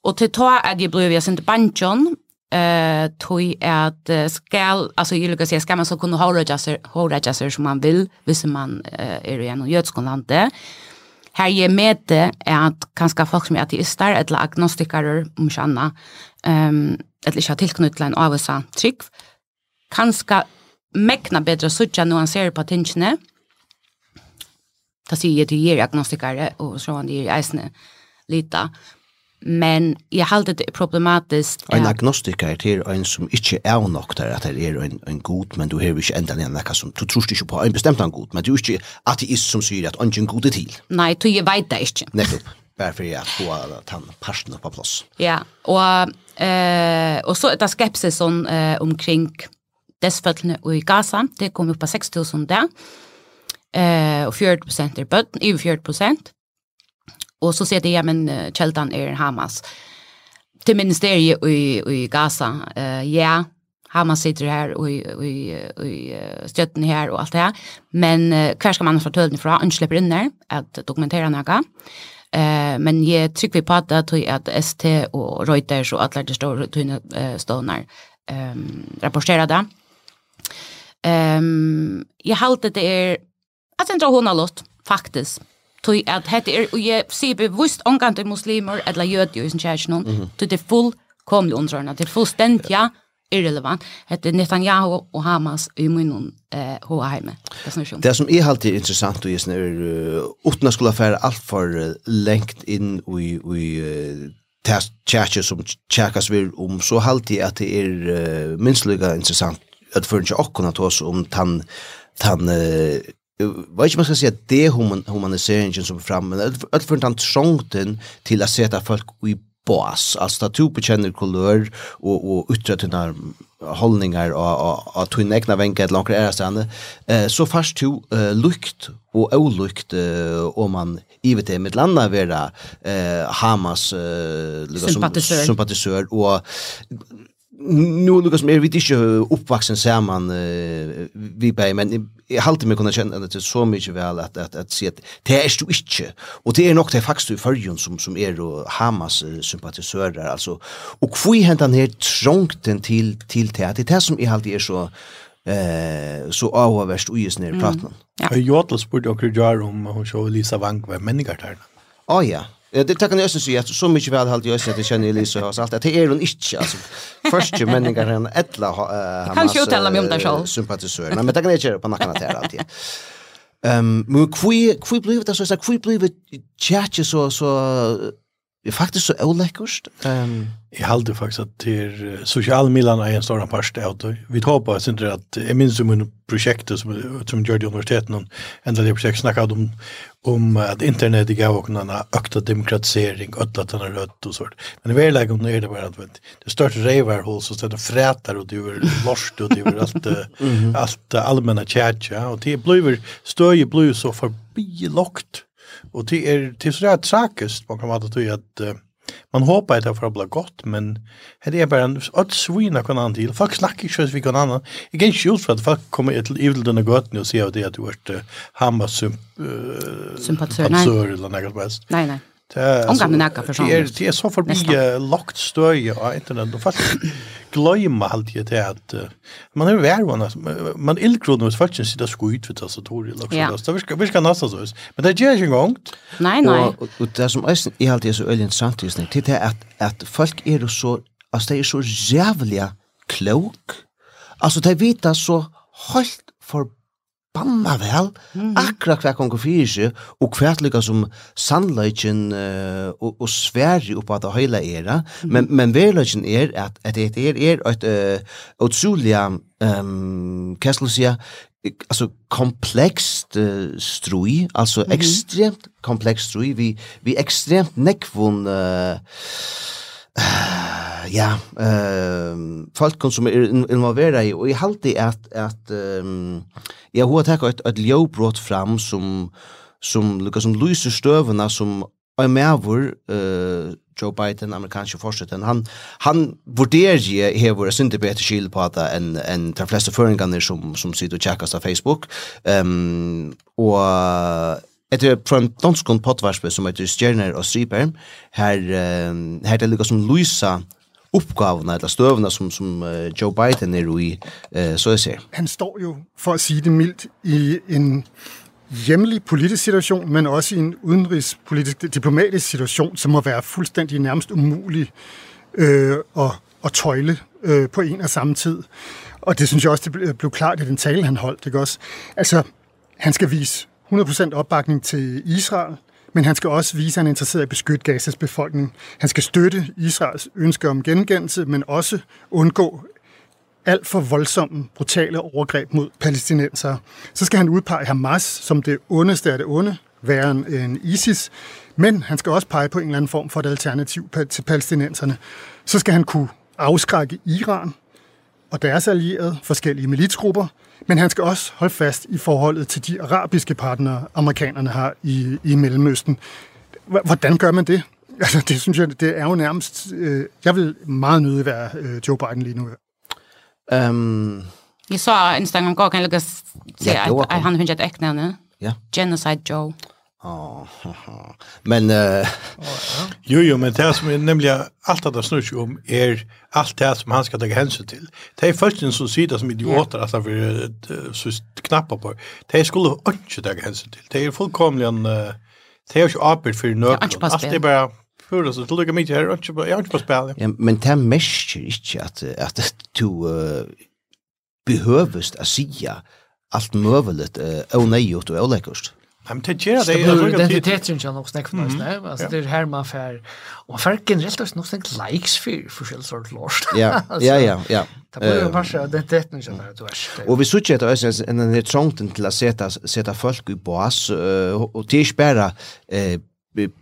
Och till ta att jag blev jag sent banjon, eh tog at skal alltså ju lukar säga ska man så kunna hålla jasser hålla jasser som man vill, visst man är i en jötskon landet. Her jeg med det er at kanskje folk som er ateister, eller agnostikere, om ikke annet, um, eller ikke har tilknyttet en avvisa trygg, kanskje mekna bedre suttja når han ser på tingene. Da sier jeg til jeg agnostikere, og så han er eisende lita men jeg halte det problematisk. En agnostiker til en som ikke er nok der at det er en, en god, men du har ikke enda en nekka som, du tror ikke på en bestemt en god, men du er ikke ateist som sier at ungen god er til. Nei, du jeg vet det ikke. Nettopp, bare for jeg få den parten på plass. Ja, og, eh, og så er det skepsis sånn, eh, omkring desfølgende i Gaza, det kom opp på 6.000 der, eh, og 40 prosent er bøtten, over 40 prosent, Och så säger de, ja men kältan är Hamas. Till ministeriet i, i Gaza, uh, ja, Hamas sitter här och i, i, i stötten här och allt det här. Men uh, hver ska man få tølen fra, han slipper inn där, att dokumentera noe. Eh men jeg trykker vi på att det att ST och Reuters och alla de stora tunna stånar ehm rapporterade. Ehm jeg halte det är att inte hun har lust faktiskt. Tui at hette er, og jeg sier bevisst omgang til muslimer, eller jødjø i sin kjærsen, mm -hmm. til det er fullkomlig underhånda, det er fullstendig, ja, irrelevant. Hette Netanyahu og Hamas i munnen eh, hoa heime. Det, det som er alltid interessant, og jeg snar, uh, uten å skulle være alt for uh, lengt inn i, i uh, tjekje som tjekkas vi om, så alltid at det er uh, minst lykka interessant at for ikke okkurna tås om tan, tan uh, vet inte man skal si at det humaniseringen som er framme, men alt for den trångten till att sätta folk i bås, Alltså att du bekänner kulör och, och yttra til holdningar og, och att til egna vänka ett långt ære stedende, eh, så först du eh, lukt och olukt eh, om man i vet det med landa vera eh, Hamas eh, sympatisör. sympatisör och nu Lucas mer vi inte uppvuxen samman man uh, vi bei men jag håller mig kunna känna att det är så mycket väl att att att se att det är du inte och det är nog det faktiskt i förjun som som är då Hamas sympatisörer alltså och fui hända ner trångten till till det det är som är alltid är så eh så avvärst och just ner i pratan. Mm. Ja. Jag återspurte också om hon så Lisa Wang var människor där. Ja ja. Ja, det tackar nästan så att så mycket väl halt jag att jag känner Elisa och allt att det är hon inte alltså första människan han ettla han kan ju tala mig om det själv sympatisör men det kan jag köra på nacken att här alltid. Ehm, men kvui kvui blev det så så kvui blev det chat så så Är faktiskt så oläckerst. Um... Jag hade faktiskt att till social Milan er en stor part av det. Vi tar på synes inte att minns om projektet som, som gjorde i universiteten og ända det prosjekt snackade om, om att internet gav og en ökta demokratisering och att den er rødt och sånt. Men i verkligheten om det är det bara att det största revarhåll som ställer frätar och det er lorst och det er alt, mm -hmm. allt allmänna tjärtja och det blir stöj blir så förbi lockt Og det är till så där tragiskt man kan til at uh, man håper at det får bli godt, men det er bare en att svina kan han til. folk snakker ikke så vi kan annan jag kan ju for at folk kommer til evildena gott nu och ser det at du har vært uh, är hamma sympatisør eller noe som helst. nej nej Omgang med nekka for sånn. Det er så forbi lagt støy av internett, og folk gløyma alltid til at man er vervann, man illgrodde hos folk som sitter skuit ved tastatorer, det virker, virker nesten så, men det gjør ikke engang. Nei, nei. Og, det som er alltid så øyelig interessant, det er at, at folk er så, altså det er så jævlig klok, altså det vita så helt forbi forbanna vel mm. akkurat hva konkur fyrir seg og hvert lykka som sannløyken uh, og, og sverri oppa at det høyla era mm. men, men verløyken er at, at det er, er et uh, utrolig, um, hva skal du altså komplekst uh, strui, altså mm -hmm. ekstremt komplekst strui, vi, vi ekstremt nekvun uh, uh ja, ehm folk som er involvera i og i halt at, at um, ehm jag har tagit ett ett ljöbrott fram som som Lucas som lyser stövna som är med vår eh Joe Biden amerikanske forskaren han han vurderer je hevur sin til betre skil på at enn en de fleste føringene som som sitter og checkast av Facebook. Ehm um, og etter fra en dansk podvarspe som heter Stjerner og Striper, her, her det lykkes som Luisa uppgavene eller støvene som, som Joe Biden er i, så jeg ser. Han står jo, for att säga det mildt, i en hjemlig politisk situation, men også i en udenrigspolitisk, diplomatisk situation, som må være fuldstændig nærmest umulig øh, at, at tøjle øh, på en og samme tid. Og det synes jeg også, det blev klart i den tale, han holdt. Ikke også? Altså, han skal vise 100% opbakning til Israel, men han skal også vise, at han er interesseret i at beskytte Gazas befolkning. Han skal støtte Israels ønske om gengældelse, men også undgå alt for voldsomme, brutale overgreb mod palæstinenser. Så skal han udpege Hamas som det ondeste af det onde, værre end ISIS, men han skal også pege på en eller anden form for et alternativ til palæstinenserne. Så skal han kunne afskrække Iran og deres allierede, forskellige militsgrupper, Men han skal også holde fast i forholdet til de arabiske partnere, amerikanerne har i, i Mellemøsten. Hvordan gør man det? Altså, det synes jeg, det er jo nærmest... Øh, jeg vil meget nødig være øh, Joe Biden lige nu. Um, jeg så en stang om kan jeg lukker at han hundret ikke nævne. Ja. Genocide Joe. Ja. Men eh jo jo men det som är nämligen allt det där snurrar ju om är allt det som han ska ta hänsyn till. Det är en sånn sida som idioter alltså för så knappa på. Det skulle inte ta hänsyn till. Det är fullkomligen det är ju apel för något. Allt det bara Hur så det lukar mig här och jag har inte på spel. Ja, men det mäster inte att att du behövst att säga allt möjligt eh uh, nej och oläckert. Nej, men det gör det. Det blir identiteten som också snackar nice, nej. Alltså det är här man får och för generellt också något sånt likes för för själva sort lost. Ja. Ja, ja, ja. Det blir en massa identiteten som det är. Och vi söker att ösa en en trångt till att sätta sätta folk i bas och det är bara eh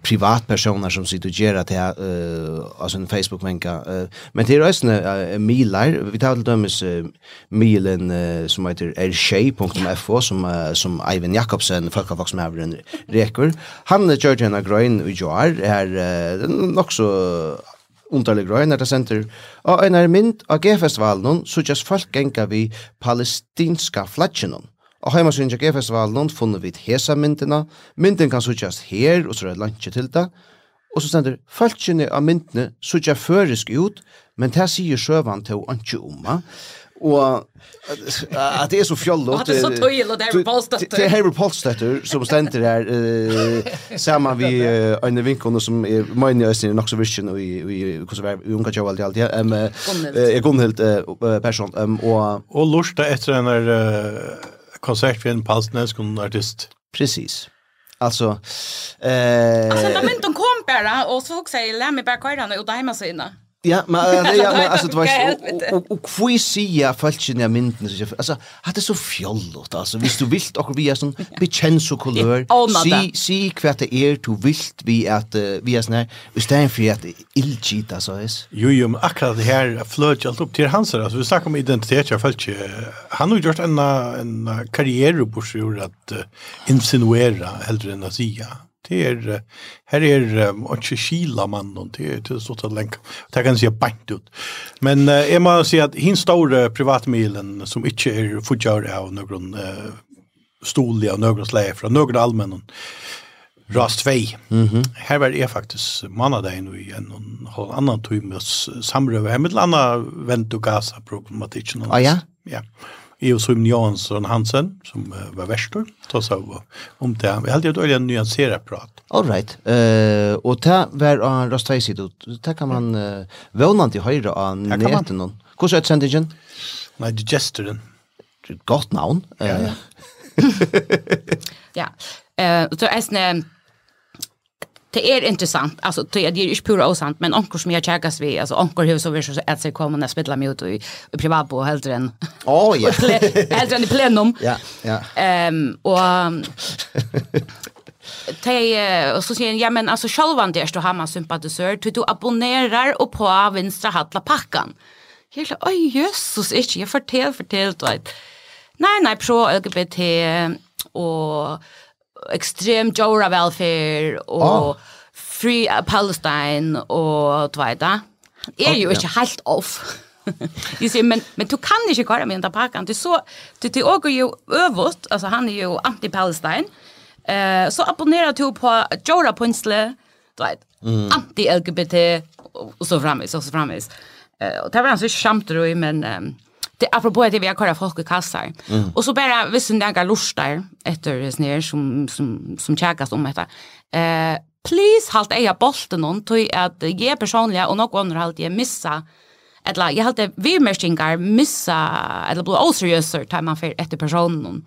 privatpersoner som sitter och gör det här uh, alltså en Facebook vänka uh, men det är också uh, milar vi tar till dömes uh, milen uh, som heter rsh.fo som uh, som Ivan Jakobsen folkavox som har en rekur han uh, gör en grön och gör här uh, också underlig grøn er det senter. Og en er mynd av G-festivalen, så just folk genga vi palestinska flatjenon. Og heimasyn til G-festivalen funnet vi hesa myndina. Myndin kan suttjast her, og så er det lantje til det. Og så stender, falskjene av myndene suttja førisk ut, men det sier sjøvan til å antje omma. Og at det er så fjollot. At det er så tøyel, og det er Polstetter. Det er Herbert Polstetter som stender her, sammen vi Øyne Vinkone som er mine øyne nok så Vision og i Unga Tjau alt i alt. Jeg er Gunnhild person. Og lortet etter en den Uh, konsert för en palsnäsk och en artist. Precis. Alltså eh Alltså när men de kom bara och så också jag lär mig bara köra och där hemma så inne. Ja, men ja, men alltså det var och och kvisia falschen jag mynden så alltså hade så fjollot alltså visst du vilt och vi är sån bekännso kulör. Si si kvart det är du vilt vi att vi är snär istället för att illgit alltså är. Jo jo, men akkurat det här flöt allt upp till hans alltså vi snackar om identitet jag falschen. Han har gjort en en karriär på sig att insinuera äldre än att säga. Det är här är och skila mannen det är det så att länka. Det kan se bant ut. Men uh, är man ser att hin stora privatmilen som inte är fujar av någon stoliga några släg från några allmännen. Rast 2. Mm -hmm. Här var det faktiskt manadagen i en och en annan timme samröva med landa vänt och gasa problematiken. Ah, ja? Ja. Eo Sum Jansson Hansen som uh, var värstor då så om um, det vi hade ett öliga nyanserat prat. All right. Eh uh, och ta var en röstajs ut. Ta kan man uh, vånant till höra av näten någon. Hur så ett sentingen? Nej, digesteren. Godt navn. Ja, Ja. Eh, så är det är intressant. Alltså det är ju inte pura osant, men onkel som jag checkas vi, alltså onkel hur så vi så att sig komma när spela mot i, i på helt än. Åh ja. Helt än i plenum. Ja, ja. Ehm och Tei, och så säger jag men alltså självan det står hemma sympatisör du abonnerar och på vänstra hatla packan. Jag sa oj Jesus inte jag fortell fortell du vet. Nej nej pro LGBT och ekstrem jora welfare og oh. free Palestine og tvæta. Er jo ikke helt off. Du säger men men du kan inte köra med den parken. Du så du till åker ju överst alltså han är ju anti Palestine. Eh så abonnera du på Jora Punsle. Du vet. Anti LGBT och så framis och så framis. Eh och det var alltså skämt då men det apropå det vi har kallat folk i kassar. Mm. Och så bara visst den där lustar efter snär som som som checkas om detta. Eh please halt eja bolten hon tog att ge personliga och något annat halt jag missa eller jag halt vi mestingar missa eller blir oseriösa tar man för efter personen.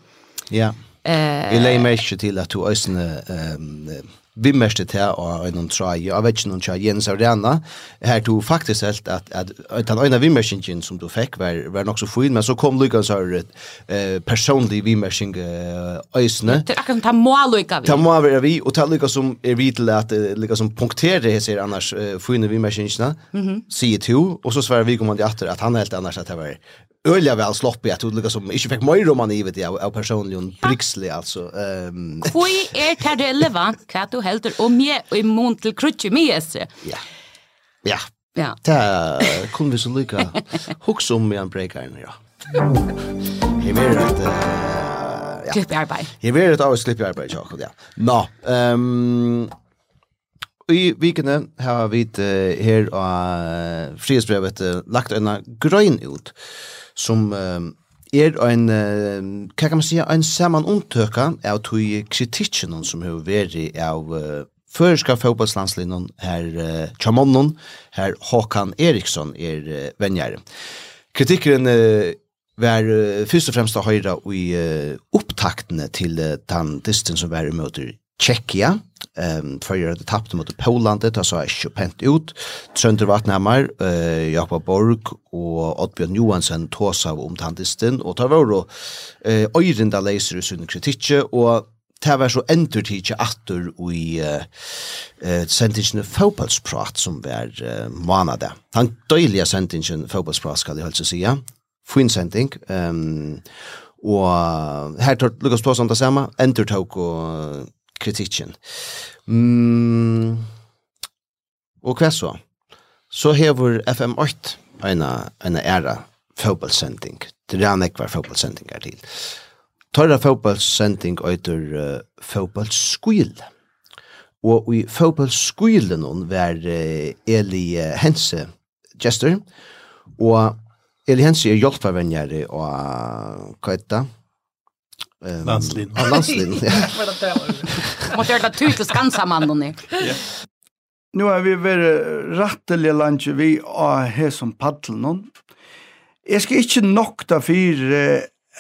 Ja. Eh, uh, jag lägger mig till att du ösne ehm um, vi mest til å en noen trai, jeg vet ikke noen trai, Jens Arena, her tog faktisk helt at, at, at den ene vimmersingen som du fikk var, var nok så fin, men så kom Lucas så eh, personlig vimmersing eh, øysene. Det er akkurat som ta må lykka vi. Ta må vi, og ta Lucas som er vi til at Lucas som punkterer ser annars eh, fine vimmersingene, mm -hmm. sier to, og så svarer vi kommande atter at han helt annars at det var öliga väl sloppy att olika som inte fick mer roman i vet jag av personligen brixlig alltså ehm Kvoi är det relevant vad du helt om mig och i mån till krutje mig Ja. Ja. Ja. Ta kunde vi så lika hooks om mig en breaker ja. Jag mer att ja. Klipp arbete. Jag mer att av klipp arbete jag ja. Nå. Ehm i vikene har vi her av frihetsbrevet lagt en grøn ut som er en, uh, kan man si, en saman untøka av tog kritikken som har vært av uh, føreska fotballslandslinjen her uh, Chamonnen, her Håkan Eriksson er uh, venjar. Kritikken uh, var uh, først og fremst å høre i uh, opptaktene til uh, den distin som var i møter Tjekkia, Ehm för det tappte mot Poland det så är ju pent ut. Sönder Vatnhammar, eh Jakob Borg och Oddbjørn Johansen tåsa om tantisten och tar vår eh Øyrinda läser ju sin kritik och Det var så endur tidsi atur i uh, sendingen fotballsprat som var uh, manade. Han døyliga sendingen fotballsprat skal jeg helst sige. Fin sending. Um, og her tar Lukas Tåsson det samme. Endur tåk og kritikken. Mm. Og hva så? Så hever FM8 en, en æra fotballsending. Det er han ekvar fotballsending er til. Tørra fotballsending øyter uh, fotballskuil. Og i fotballskuilen var uh, Eli Hense gestor. Og Eli Hense er hjelpavennjere og uh, hva Eh, landslin. Ja, landslin. Ja. Måste jag ta tur skansa Skansamannen nu. Nu har vi varit rattelig landje vi har här som paddelen nå. Jeg skal ikke nok da for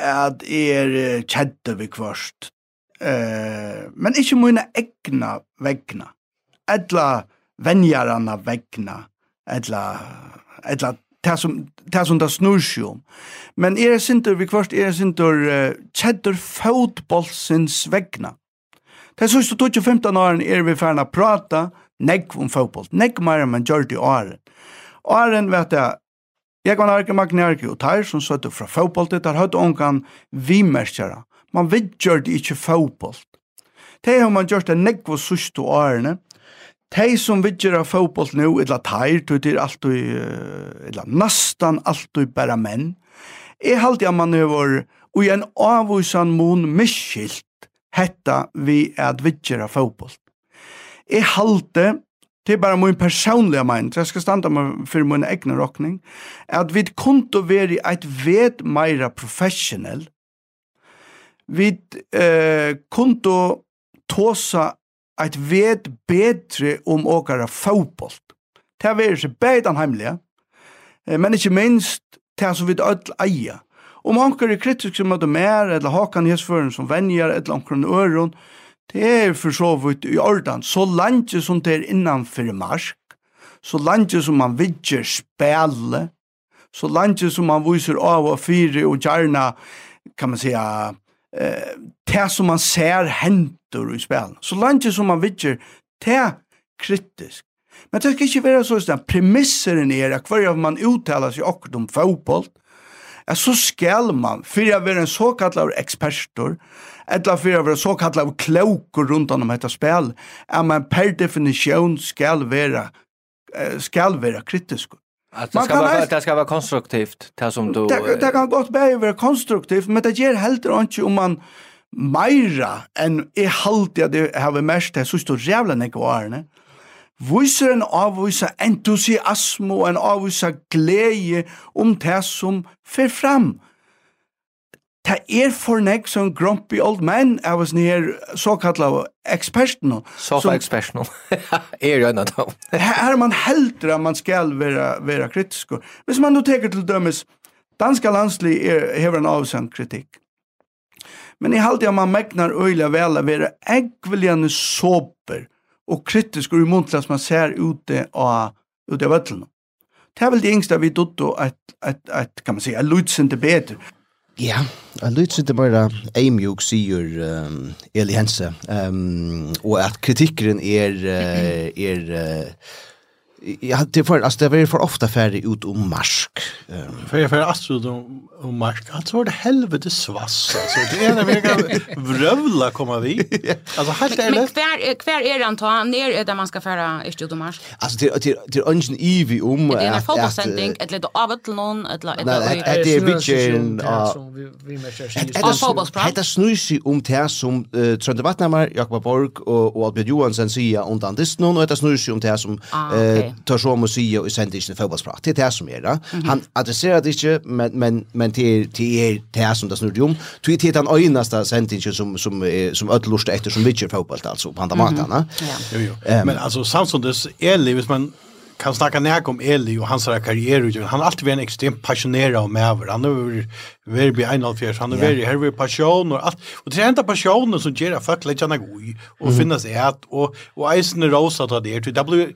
at er kjedde vi kvørst. Eh, men ikke mine egna vegna. Etla venjarana vegna. Etla, etla det som det som det snur sig om. Men er sinter vi kvart er sinter uh, cheddar fotbollsins vegna. Det sørste 2015 åren er vi ferna prata negg om fotboll. Negg meir enn man gjør det i åren. Åren vet jeg Jeg var nærke Magnarki og Tær som søtte fra fotbollet, der høyde ångan vimerskjara. Man vidgjør det ikke fotboll. Det har man gjort det negv og sørste årene, Tei som vidger av fotboll nu, eller teir, tog det er alltid, eller alt alltid bara menn. Jeg halte at man över og en avvisan mun miskilt, hetta vi at vidger av fotboll. Jeg halte, det er bare min personliga mening, så jeg skal standa meg for min egna råkning, at vi kunde være et ved meira professionell, vi eh, kunde tåsa eit vet betre om åkara fotboll. Det er seg bæði den heimlige, men ikkje minst det som vi ødel eia. Om anker er kritisk som møter mer, eller hakan hesføren som venjar, eller anker en øron, det er for så vidt i ordan, så langt som det er innanfyr marsk, så langt som man vidger spæle, så langt som man viser av og fyre og gjerne, kan man säga, eh, det som man ser hentor i spelen. Så langt som man vidger, det er kritisk. Men det skal ikke være så at premisseren er at hver man uttaler seg akkurat om fotboll, at så skal man, for å være en såkallar ekspertor, eller for å være såkallar kloker rundt om dette spil, at man per definisjon skal være, skal være kritisk. Att det ska vara det ska vara konstruktivt, det som du Det, det kan gott bära vara konstruktivt, men det ger helt inte om man meira enn i halde at jeg har mest det siste rævla nek og årene, viser en avvisa entusiasme og en avvisa glede om det som fer fram det er for nek som grumpy old man, jeg var nere såkalla eksperten. Sofa-eksperten. er jo en av dem. Her er man heldur at man skal være, være kritisk. Hvis man nå teker til dømes, danska landsli er, hever en avsend kritikk. Men i halde man megnar øyla vel å være eggviljande såper og kritisk og umuntelig som man ser ute av, ute av vøtlene. Det er vel det yngste vi dutt og et, et, et, kan man si, et lutsende bedre. Ja, jeg lytter ikke bare Eimjuk sier um, Eli Hense, um, og at kritikkeren er, er Ja, det för alltså det var för ofta färdig ut om marsk. Ehm för för astro om, om marsk. Alltså var det helvete svass alltså. Det är när vi kan vrövla komma vi. Alltså helt ärligt. Men kvar kvar är det han ner där man ska färra ut om marsk. Alltså det det det ungen evi om att det är fotosending ett litet avtal någon ett litet Nej, det är bitchen och vi vi Det snusig om det som Tröndevattnamar, Jakob Borg och Albert Johansson säger undan det och det snusi om det som tar så om och säger och inte fotbollsprat. Det är det som är det. Han adresserar det inte men men men till till är det som det snurrar om. Du är han öjnaste sändningen som som som ödlust efter som vilket fotboll alltså på andra matarna. Jo jo. Men alltså Samsundes är livet man kan snacka näk om Eli och hans karriär han har alltid varit en extremt passionerad om över han har varit vid en han har varit här vid passion och allt och det är enda passionen som ger folk folk lägger god och finnas ät och och eisen är rosa det till det blir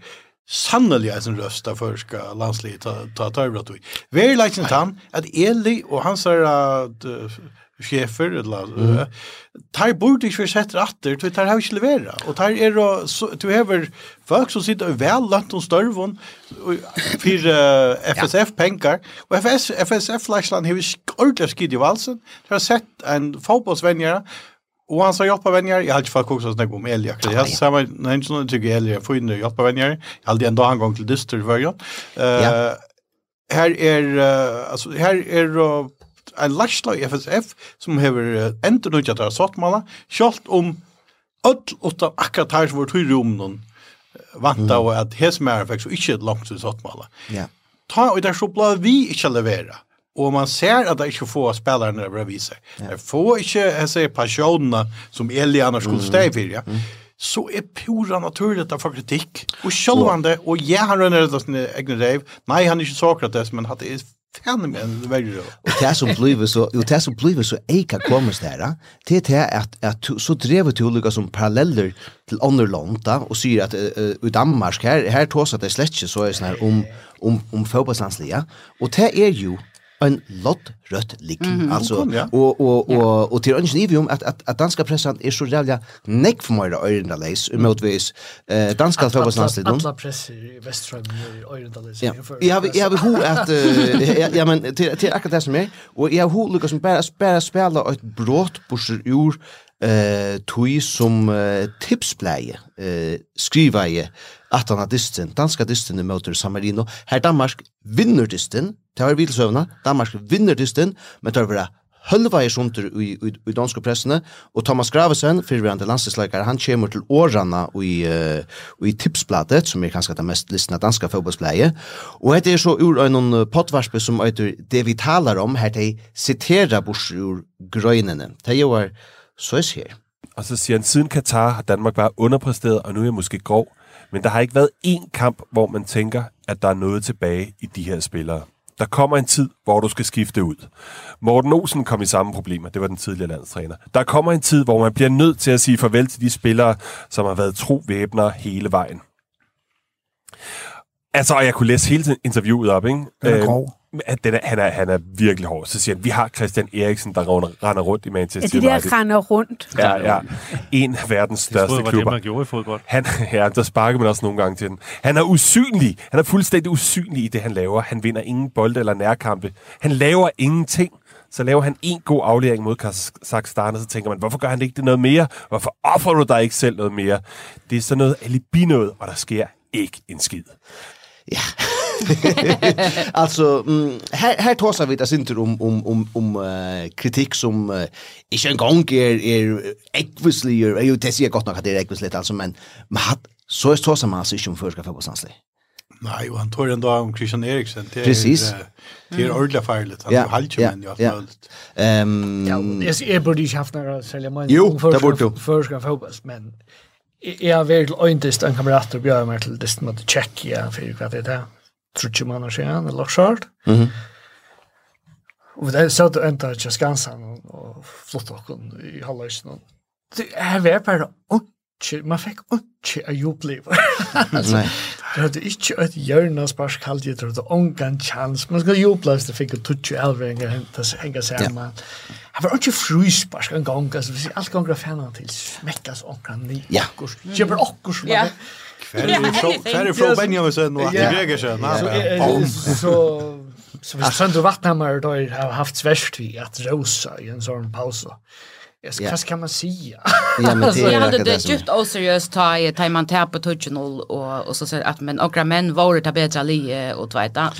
sannelig er sin røst av førska landslivet ta, ta tøyre tog. Vi er lagt tann at Eli og hans er at uh, sjefer, eller, mm. uh, tar bort ikke for sett ratter, tog tar har ikke levera. Og tar er og, så, du hever folk som sitter og vel lønt om størvun for uh, FSF-penger, og FS, FSF-flagsland har vi ordentlig skidt i valsen, de har sett en fotbollsvenjere, Och han sa hjälpa vänner. Jag hade faktiskt också snackat om Elia. Jag sa men när inte någon tycker Elia får in hjälpa vänner. Jag hade ändå en gång till dyster var jag. Eh här är alltså här är en lastlag FSF som har inte något att ha satt mala. Schalt om öll utan akkurat här vårt rum någon vanta och att hesmär faktiskt inte långt så satt mala. Ja. Ta och där så blev vi inte leverera og man ser at det ikke får spelarna bredvid Det Ja. Det får ikke jag säger, passionerna som Eliana skulle stå i ja. Mm. Så er pura naturligt att få kritik. Och självande, og jeg har rønner det sin egna rev. nei, han er ikke Sokrates, men han är fenomen väldigt då. Och det som blir så och det som blir så eka kommer där. Det är att att så drev det olika som paralleller till andra land där och säger att i Danmark här här tås att det släcks så är sån här om om om fotbollslandslaget. Och det är ju en lott rött lik mm, alltså kom, ja. och och och och till ungen i om att att att danska pressen är så jävla neck för mig där örinda läs emotvis eh danska fotbollslandslaget alla press i västra i örinda läs jag har jag har hur att ja men till till akkurat det som är och jag har hur Lucas bara bara spela ett brott på ur eh tui som eh, tipspleie eh skriva i at han distin, danska distin i motor Samarino. Her Danmark vinner distin, det var sövna Danmark vinner distin, men det var hølva i sunter i, i, i pressene, og Thomas Gravesen, fyrverande landslagsleikare, han kommer til årene i, uh, i tipsbladet, som er kanskje det mest listende danska fotballspleie, og dette er så ur en pottvarspe som øyder det vi talar om, her de siterer bors ur grøynene. Det jo er så er jeg. Og så siger han, siden Katar har Danmark bare underpræsteret, og nu er jeg måske grov. Men der har ikke været én kamp, hvor man tænker, at der er noget tilbage i de her spillere. Der kommer en tid, hvor du skal skifte ud. Morten Olsen kom i samme problemer. Det var den tidligere landstræner. Der kommer en tid, hvor man bliver nødt til at sige farvel til de spillere, som har været trovæbner hele vejen. Altså, og jeg kunne læse hele interviewet op, ikke? Den er grov at den er, han, er, han er virkelig hård. Så siger han, vi har Christian Eriksen, der render, render rundt i Manchester United. Ja, det der render rundt. Ja, ja. En af verdens største klubber. Det var det, man gjorde i fodbold. Han, ja, der sparker man også nogle gange til den. Han er usynlig. Han er fuldstændig usynlig i det, han laver. Han vinder ingen bolde eller nærkampe. Han laver ingenting så laver han en god aflevering mod Kazakhstan, og så tænker man, hvorfor gør han ikke det noget mere? Hvorfor offrer du dig ikke selv noget mere? Det er sådan noget alibi noget, og der sker ikke en skid. Ja. alltså mm, här här tar vi det synter om om om om uh, kritik som uh, inte en gång är är obviously är ju det ser gott nog att det är obviously alltså men man har så är så som man sig om förska för på Nej, och han tar ändå om Christian Eriksen. Det är, Precis. Det är ordentligt färdigt. Han har halter ja, men ju ja. allt. Ehm, ja, jag är borde ju haft några sälja men Jo, det borde du. Förska fotboll men jag har väl inte en kamrat och bjuda mig till det som att checka för vad det är trutje man og skjøn, eller skjørt. Mm -hmm. Og det er så at du enda til skansen og, og flott okken i halvøysen. Det er vi bare ikke, man fikk ikke av jobbliv. altså, du hadde ikke et hjørne spørs kaldt, jeg trodde ångan chans, man skal jubla hvis du fikk en tutsi elvringer henge sammen. Ja. Det var ikke frys spørs en gang, altså, hvis alt ganger fannet til, smekkas ångan ni, ja. kjøper okkurs, ja. Kvar är från Benjamin sen och i vägen sen. Så så så vi sönder vattnhammar då har haft svärst vi att rosa i en sån paus. Jag ska kan man säga. Ja men det hade det djupt oseriöst ta i tajman tap på touchen och och så säger att men några män var det bättre li och tvärta.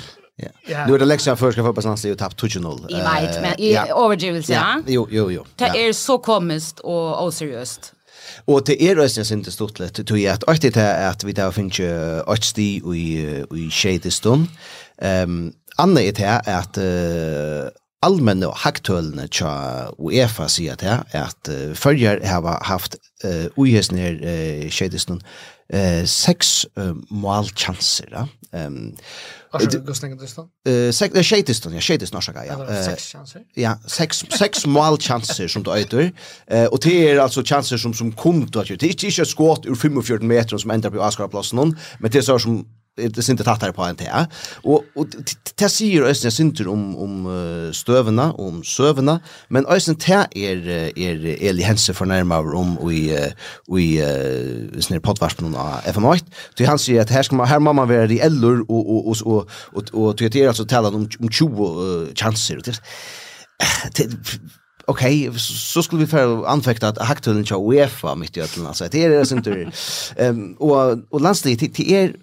Ja. Nu är det läxa för ska få på sig ju tapp 2-0. I vet men i överdrivelse. Jo jo jo. Det är så komiskt och oseriöst. Og til er også sin til stort litt, tror jeg at alltid til at vi da finner artsti og i i skjeidestund. Um, Anne er til at uh, allmänna haktølene tja UEFA sier til at uh, følger har haft uh, uhesne uh, skedesnun uh, seks uh, målchanser. Ehm Eh sex det skeitis ja skeitis norska ja. Sex chanser. Ja, sex sex mål chanser som du eitur. Eh och det är alltså chanser som som kom då att det är inte skott ur 45 meter som ändrar på Askar platsen men det är så som det syns inte tattar på en te. Och och te säger ösen syns om om stövna, om sövna, men ösen te är är Eli Hense för närmare om och i och i snär potvars på någon FM8. Så han säger att här ska man här mamma vara i eller och och och och och det är alltså talar om om 20 chanser. Okej, okay, så skulle vi för anfäkta att hacktunneln kör UEFA mitt i ötlen alltså. Det är det som inte ehm och och landslaget det är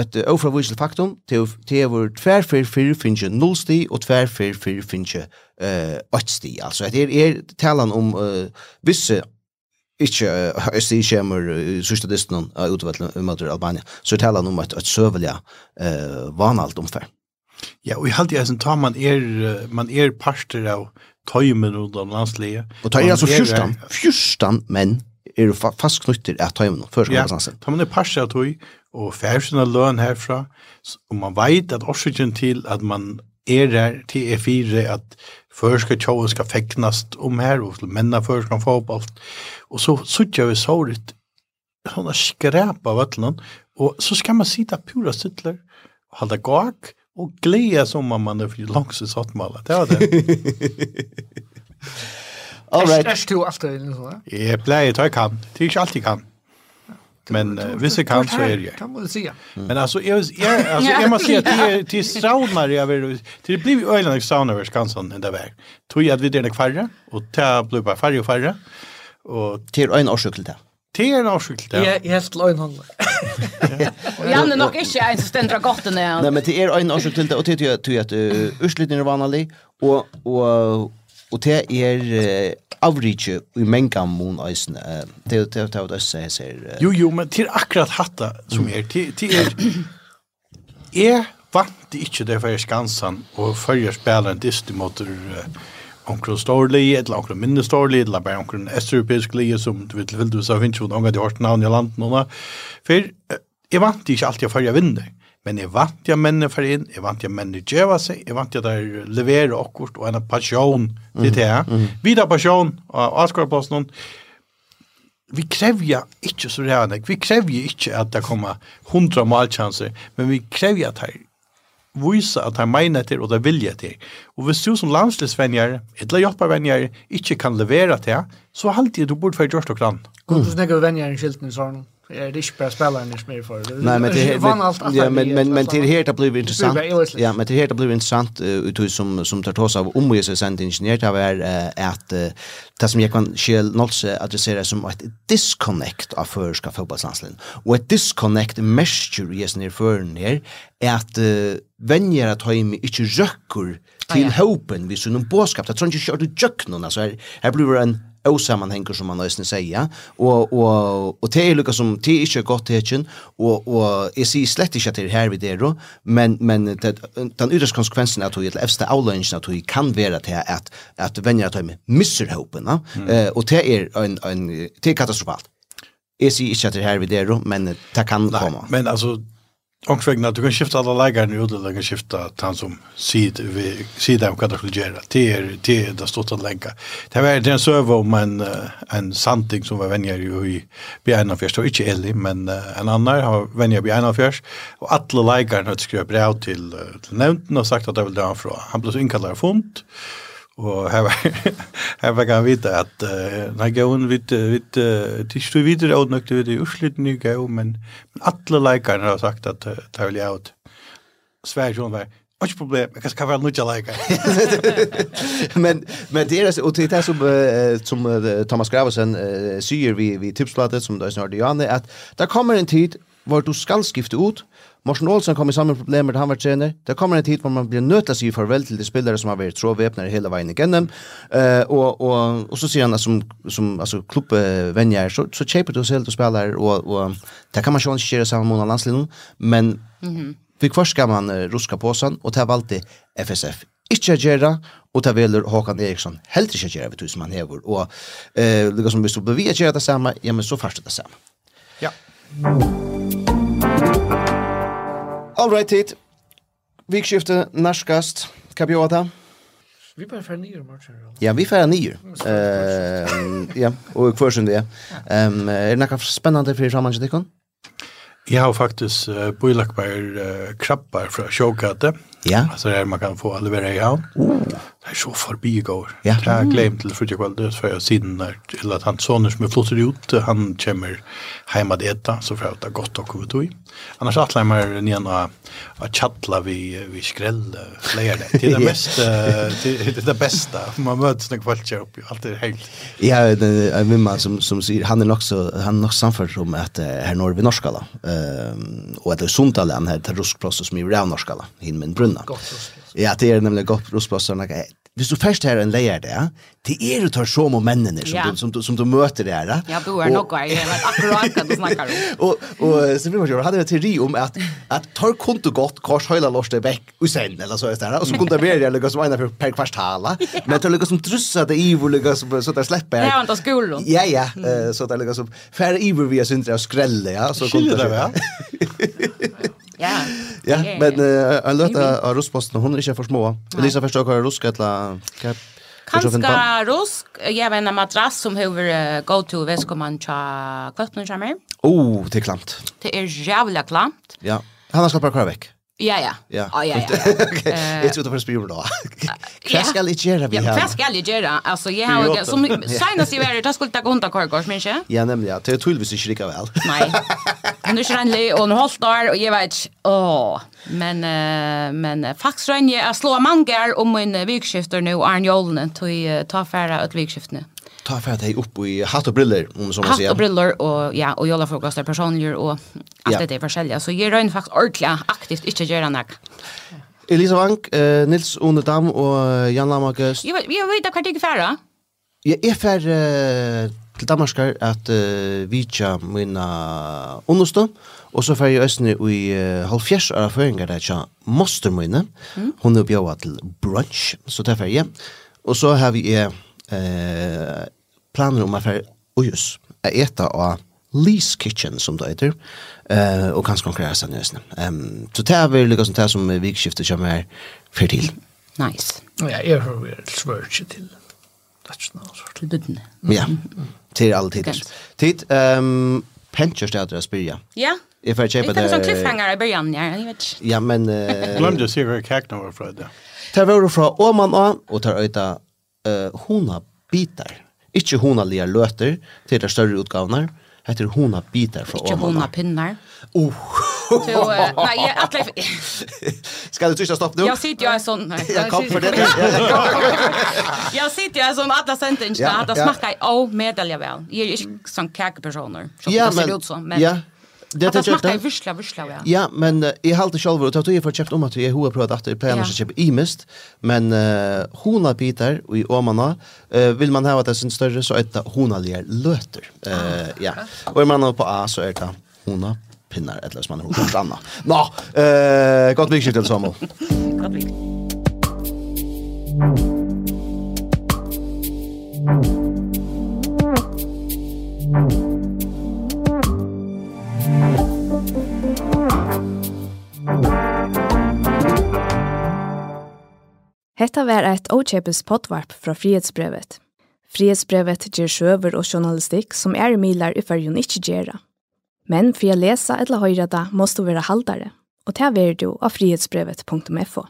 et ofravisel faktum til til vår tvær for for finje null sti og tvær for for finje eh åt sti altså det er talan om uh, visse ikke jeg uh, skjemmer sørstadisten uh, utvettelen mot Albania, så talan om et, et søvelig eh, vanalt omfær. Ja, og i halvtid jeg tar man er, man er parter av tøymen under landslige. Og tøymen er altså fyrstan, fyrstan menn er fast knyttet av tøymen, før skal man Ja, man er parter av tøy, og færsina løn herfra, og man veit at årsøkjen til at man er der til E4, at førska tjåen skal feknast om her, og menna førska alt. og så suttja vi såret, sånn skræpa av ætlen, og så skal man sita pura sittler, og halda gag, og gleda som om man er fri langs i sattmala, det var det. All right. Er du alltid, liksom? Jeg pleier, tar jeg kan, det er ikke alltid kan. Men uh, hvis jeg kan, så er jeg. Kan man si, ja. Men altså, jeg, jeg, altså, jeg må si at de, de det jeg vil, jag. Det blir jo øyne och saunar över Skansan enn det väg. Tog jeg at vi er nok færre, og det blir bare færre og færre. Og... Til øyne en årsök till det. Det er en til. ja. Jeg er helt løgn hånd. Janne nok ikke en som stendra godt enn det. Nei, men til er en avskyld til det, og til at Ørslitten er vanlig, og Og det er uh, avrige i mengan mun eisen. Uh, det er det er det jeg ser. Uh. Jo, jo, men til akkurat hatta som er, til, til er, jeg vant ikke det for Skansan og følger spilleren dist mot uh, onkel Storli, eller onkel Minne Storli, eller bare onkel Østeuropeisk Lige, som du vet, vil du sa finnes jo noen av de hårte navn i landet nå. For jeg vant ikke alltid å følge vinner. Men jeg vant jeg mennene for inn, jeg vant jeg mennene djeva seg, jeg vant jeg der leverer akkurat og en passion til det Mm. Mm. Videre passion av Asgårdplassen, vi krevja ikke så rævende, vi krevja ikke at det kommer hundra malkjanser, men vi krever at det vise at han mener til og det vilje til. Og hvis du som landslivsvenjer, eller hjelpervenjer, ikke kan levere til, så halte du bort for å gjøre det. Hvordan snakker du venjer i skilten i sånn? är det inte bara spelaren som är för. Nej, men det är allt Ja, men men men det här det blir intressant. Ja, men det här det blir intressant ut som som tar tas av om vi så sent ingenjör det är att det som jag kan själv nåls adressera som ett disconnect av förska fotbollslandslagen. Och ett disconnect mesture är ner för ner är att vänjer att ha i inte röcker till hopen vi så någon boskap. Det tror inte kör du jöknarna så här här blir en osammanhänger som man nästan säger och och och det är lika som det är inte gott tecken och och är sig slett inte till här vid det då men men det den yttersta konsekvensen att det efter outline att vi kan vara det här att att vänja att med missar mm. eh och det är en en det är katastrofalt. Är sig inte till här vid det då men det kan komma men alltså Ångsvegna, du kan skifta alla lägarna ut, eller du kan skifta han som sida om vad du skulle göra. Det är det, är det stått att länka. Det var en söva om en, en santing som var vänjar i Bjärnafjörs, det var inte Eli, men en annan har vänjar i Bjärnafjörs. Och alla lägarna har skrivit brev till, till nämnden och sagt att det vill dra han från. Han blev så inkallad av fond. Och Og her var, her var kan vite at uh, nei gauen vidt, vidt, uh, de stod videre og nøkte vidt i Uslitten i gau, men, men alle leikerne har sagt at uh, det vil jeg ut. Sverige John var, Ikke problem, jeg kan være nødt til å men, men det er og det er som, uh, som uh, Thomas Gravesen uh, sier vi, vi tipsplatet som det er snart Janne at der kommer en tid hvor du skal skifte ut, Morsen Olsen kom i samme problemer han var trener. Det kommer en tid hvor man blir nødt til å si farvel til de spillere som har vært trådvepnere hele veien igjennom. Uh, og, og, og så sier han at som, som altså, klubbvenjer, så, så kjøper du oss helt og spiller, og, og det kan man ikke gjøre sammen med landslinjen, men mm -hmm. vi kvart skal man uh, ruska på sånn, og det valgte FSF ikke gjøre, og det velger Håkan Eriksson helt ikke gjøre, vet du, som han hever. Og uh, liksom, hvis du bevier gjøre det samme, ja, men så først det samme. Ja. All right, tid. Vikskifte, narskast. Hva bjør det? Vi bare færre nye, Martin. Ja, vi færre nye. Uh, ja, og hva er det. Um, er det noe spennende for sammen til dere? Jeg har faktisk uh, bøylagt bare uh, krabber fra sjåkate. Ja. Ja. Alltså er man kan få leverera i havn. Oh. Det er så förbi går. Ja. Jag har glömt till för jag kväll det för jag sidan eller till att han sonen som är flottar ut han kommer hjemme att äta så för att det gott och kul då. Annars att lämna mer ner att chatta vi vi skrell fler det. Det är det mest det det bästa. Man möts sånne kveld kör upp alt er helt. Ja, det min man som som säger han är också han är också samförd som att här norr vi Norskala. Ehm och at det är sunt här til ruskplats som är av Norskala. Hin men stevna. Ja, det er nämligen gott rostplastarna. Hvis du først her en leier det, det er du tar så med mennene som, ja. du, som, du, som du møter der. Ja, du er nok jeg vet akkurat hva du snakker om. og, og så blir man kjørt, hadde jeg teori om at, at tar kunde godt kors høyla lorste vekk og sen, eller så er det og så kunne det være lukka som ena per kvartala, men tar liksom som drussa det ivo, lukka som så der slipper. Det er anta skolen. Ja, ja, så der lukka som færre vi via syndra og skrelle, ja. Så kunde det, ja. Ja. Ja, men en løtt av russposten, hun er ikke for små. Elisa, forstår hva er rusk, eller hva Kanska rusk, jeg vet en madrass som hever go to Veskoman tja kvøttene kommer. Oh, det er klamt. Det er jævla klamt. Ja, han har skapat kvar vekk. Ja, ja. Ja, oh, ja, ja. ja. jag tror det var spyrer då. Vad ska jag göra? Ja, vad ska jag göra? Alltså, jag har som senast i världen, jag skulle ta konta korgårds, men inte? Ja, nämligen. Det är tydligvis inte lika väl. Nej. Nu är han le och nu hålls där och jag vet, åh. Men, men faktiskt rönjer jag slår mangar om min vikskifter nu, Arne Jolnen, tog ta färra åt vikskiftene ta för att hej upp i hatt och briller om som man säger. Hatt och briller och ja och jolla folk där personligen och allt det där förskälja så ger rön faktiskt ordla aktivt inte göra något. Elisa Wank, eh, Nils Onedam och Jan Lamakes. Jag vet inte vad det är färra. Jag är för eh, till Danmark att uh, vi tja mina understå. Och så får jag ösne i uh, halvfjärs av föringar där tja måste mina. Hon är bjöda till brunch, så där får jag. Och så har vi eh, eh, planer om affär være ujus. Jeg etter av Lee's Kitchen som det heter eh och kanske konkurrera sen just nu. Ehm så tar vi väl lika som det som vikskiftet kommer här för till. Nice. Ja, jag hör vi svärch till. That's not sort of den. Ja. Till all Tid Tid ehm Penchers där att spela. Ja. If I check it. Det är en cliffhanger i början, ja, jag vet. Ja, men glömde se hur kakna var för det. Tar vi från Oman och tar öta uh, hona bitar. Ikke hona lia løter til de større utgavene, heter hona bitar fra Ikke hona pinnar. Oh! Så, uh, nei, jeg atle... Skal du tysta stopp nu? Jeg sitter jo en sånn... Nei, jag kom for det. jeg sitter jo en sånn alla sentens, ja, at det ja. smakar av medalja vel. Jeg er ikke sånn kakepersoner, som ja, det ser ut som. Men, ja, det att det smakar vissla vissla ja. Ja, men uh, jag hållt själv och tog ju för köpt om att jag har provat att det planerar sig köpa imist, men uh, hona Peter och i Omana uh, vill man ha att det syns större så ett hona ler löter. Eh uh, ja. Och är man på A så är det hona pinnar eller som man har något annat. Nå, eh gott viktigt till Samuel. Gott viktigt. Hetta var eit ochepes potvarp fra Frihetsbrevet. Frihetsbrevet ger sjøver og journalistikk som er milar i fyrjun ikkje gjerra. Men for å lese eller høyre det, måste du være haldare, og ta er du av frihetsbrevet.fo.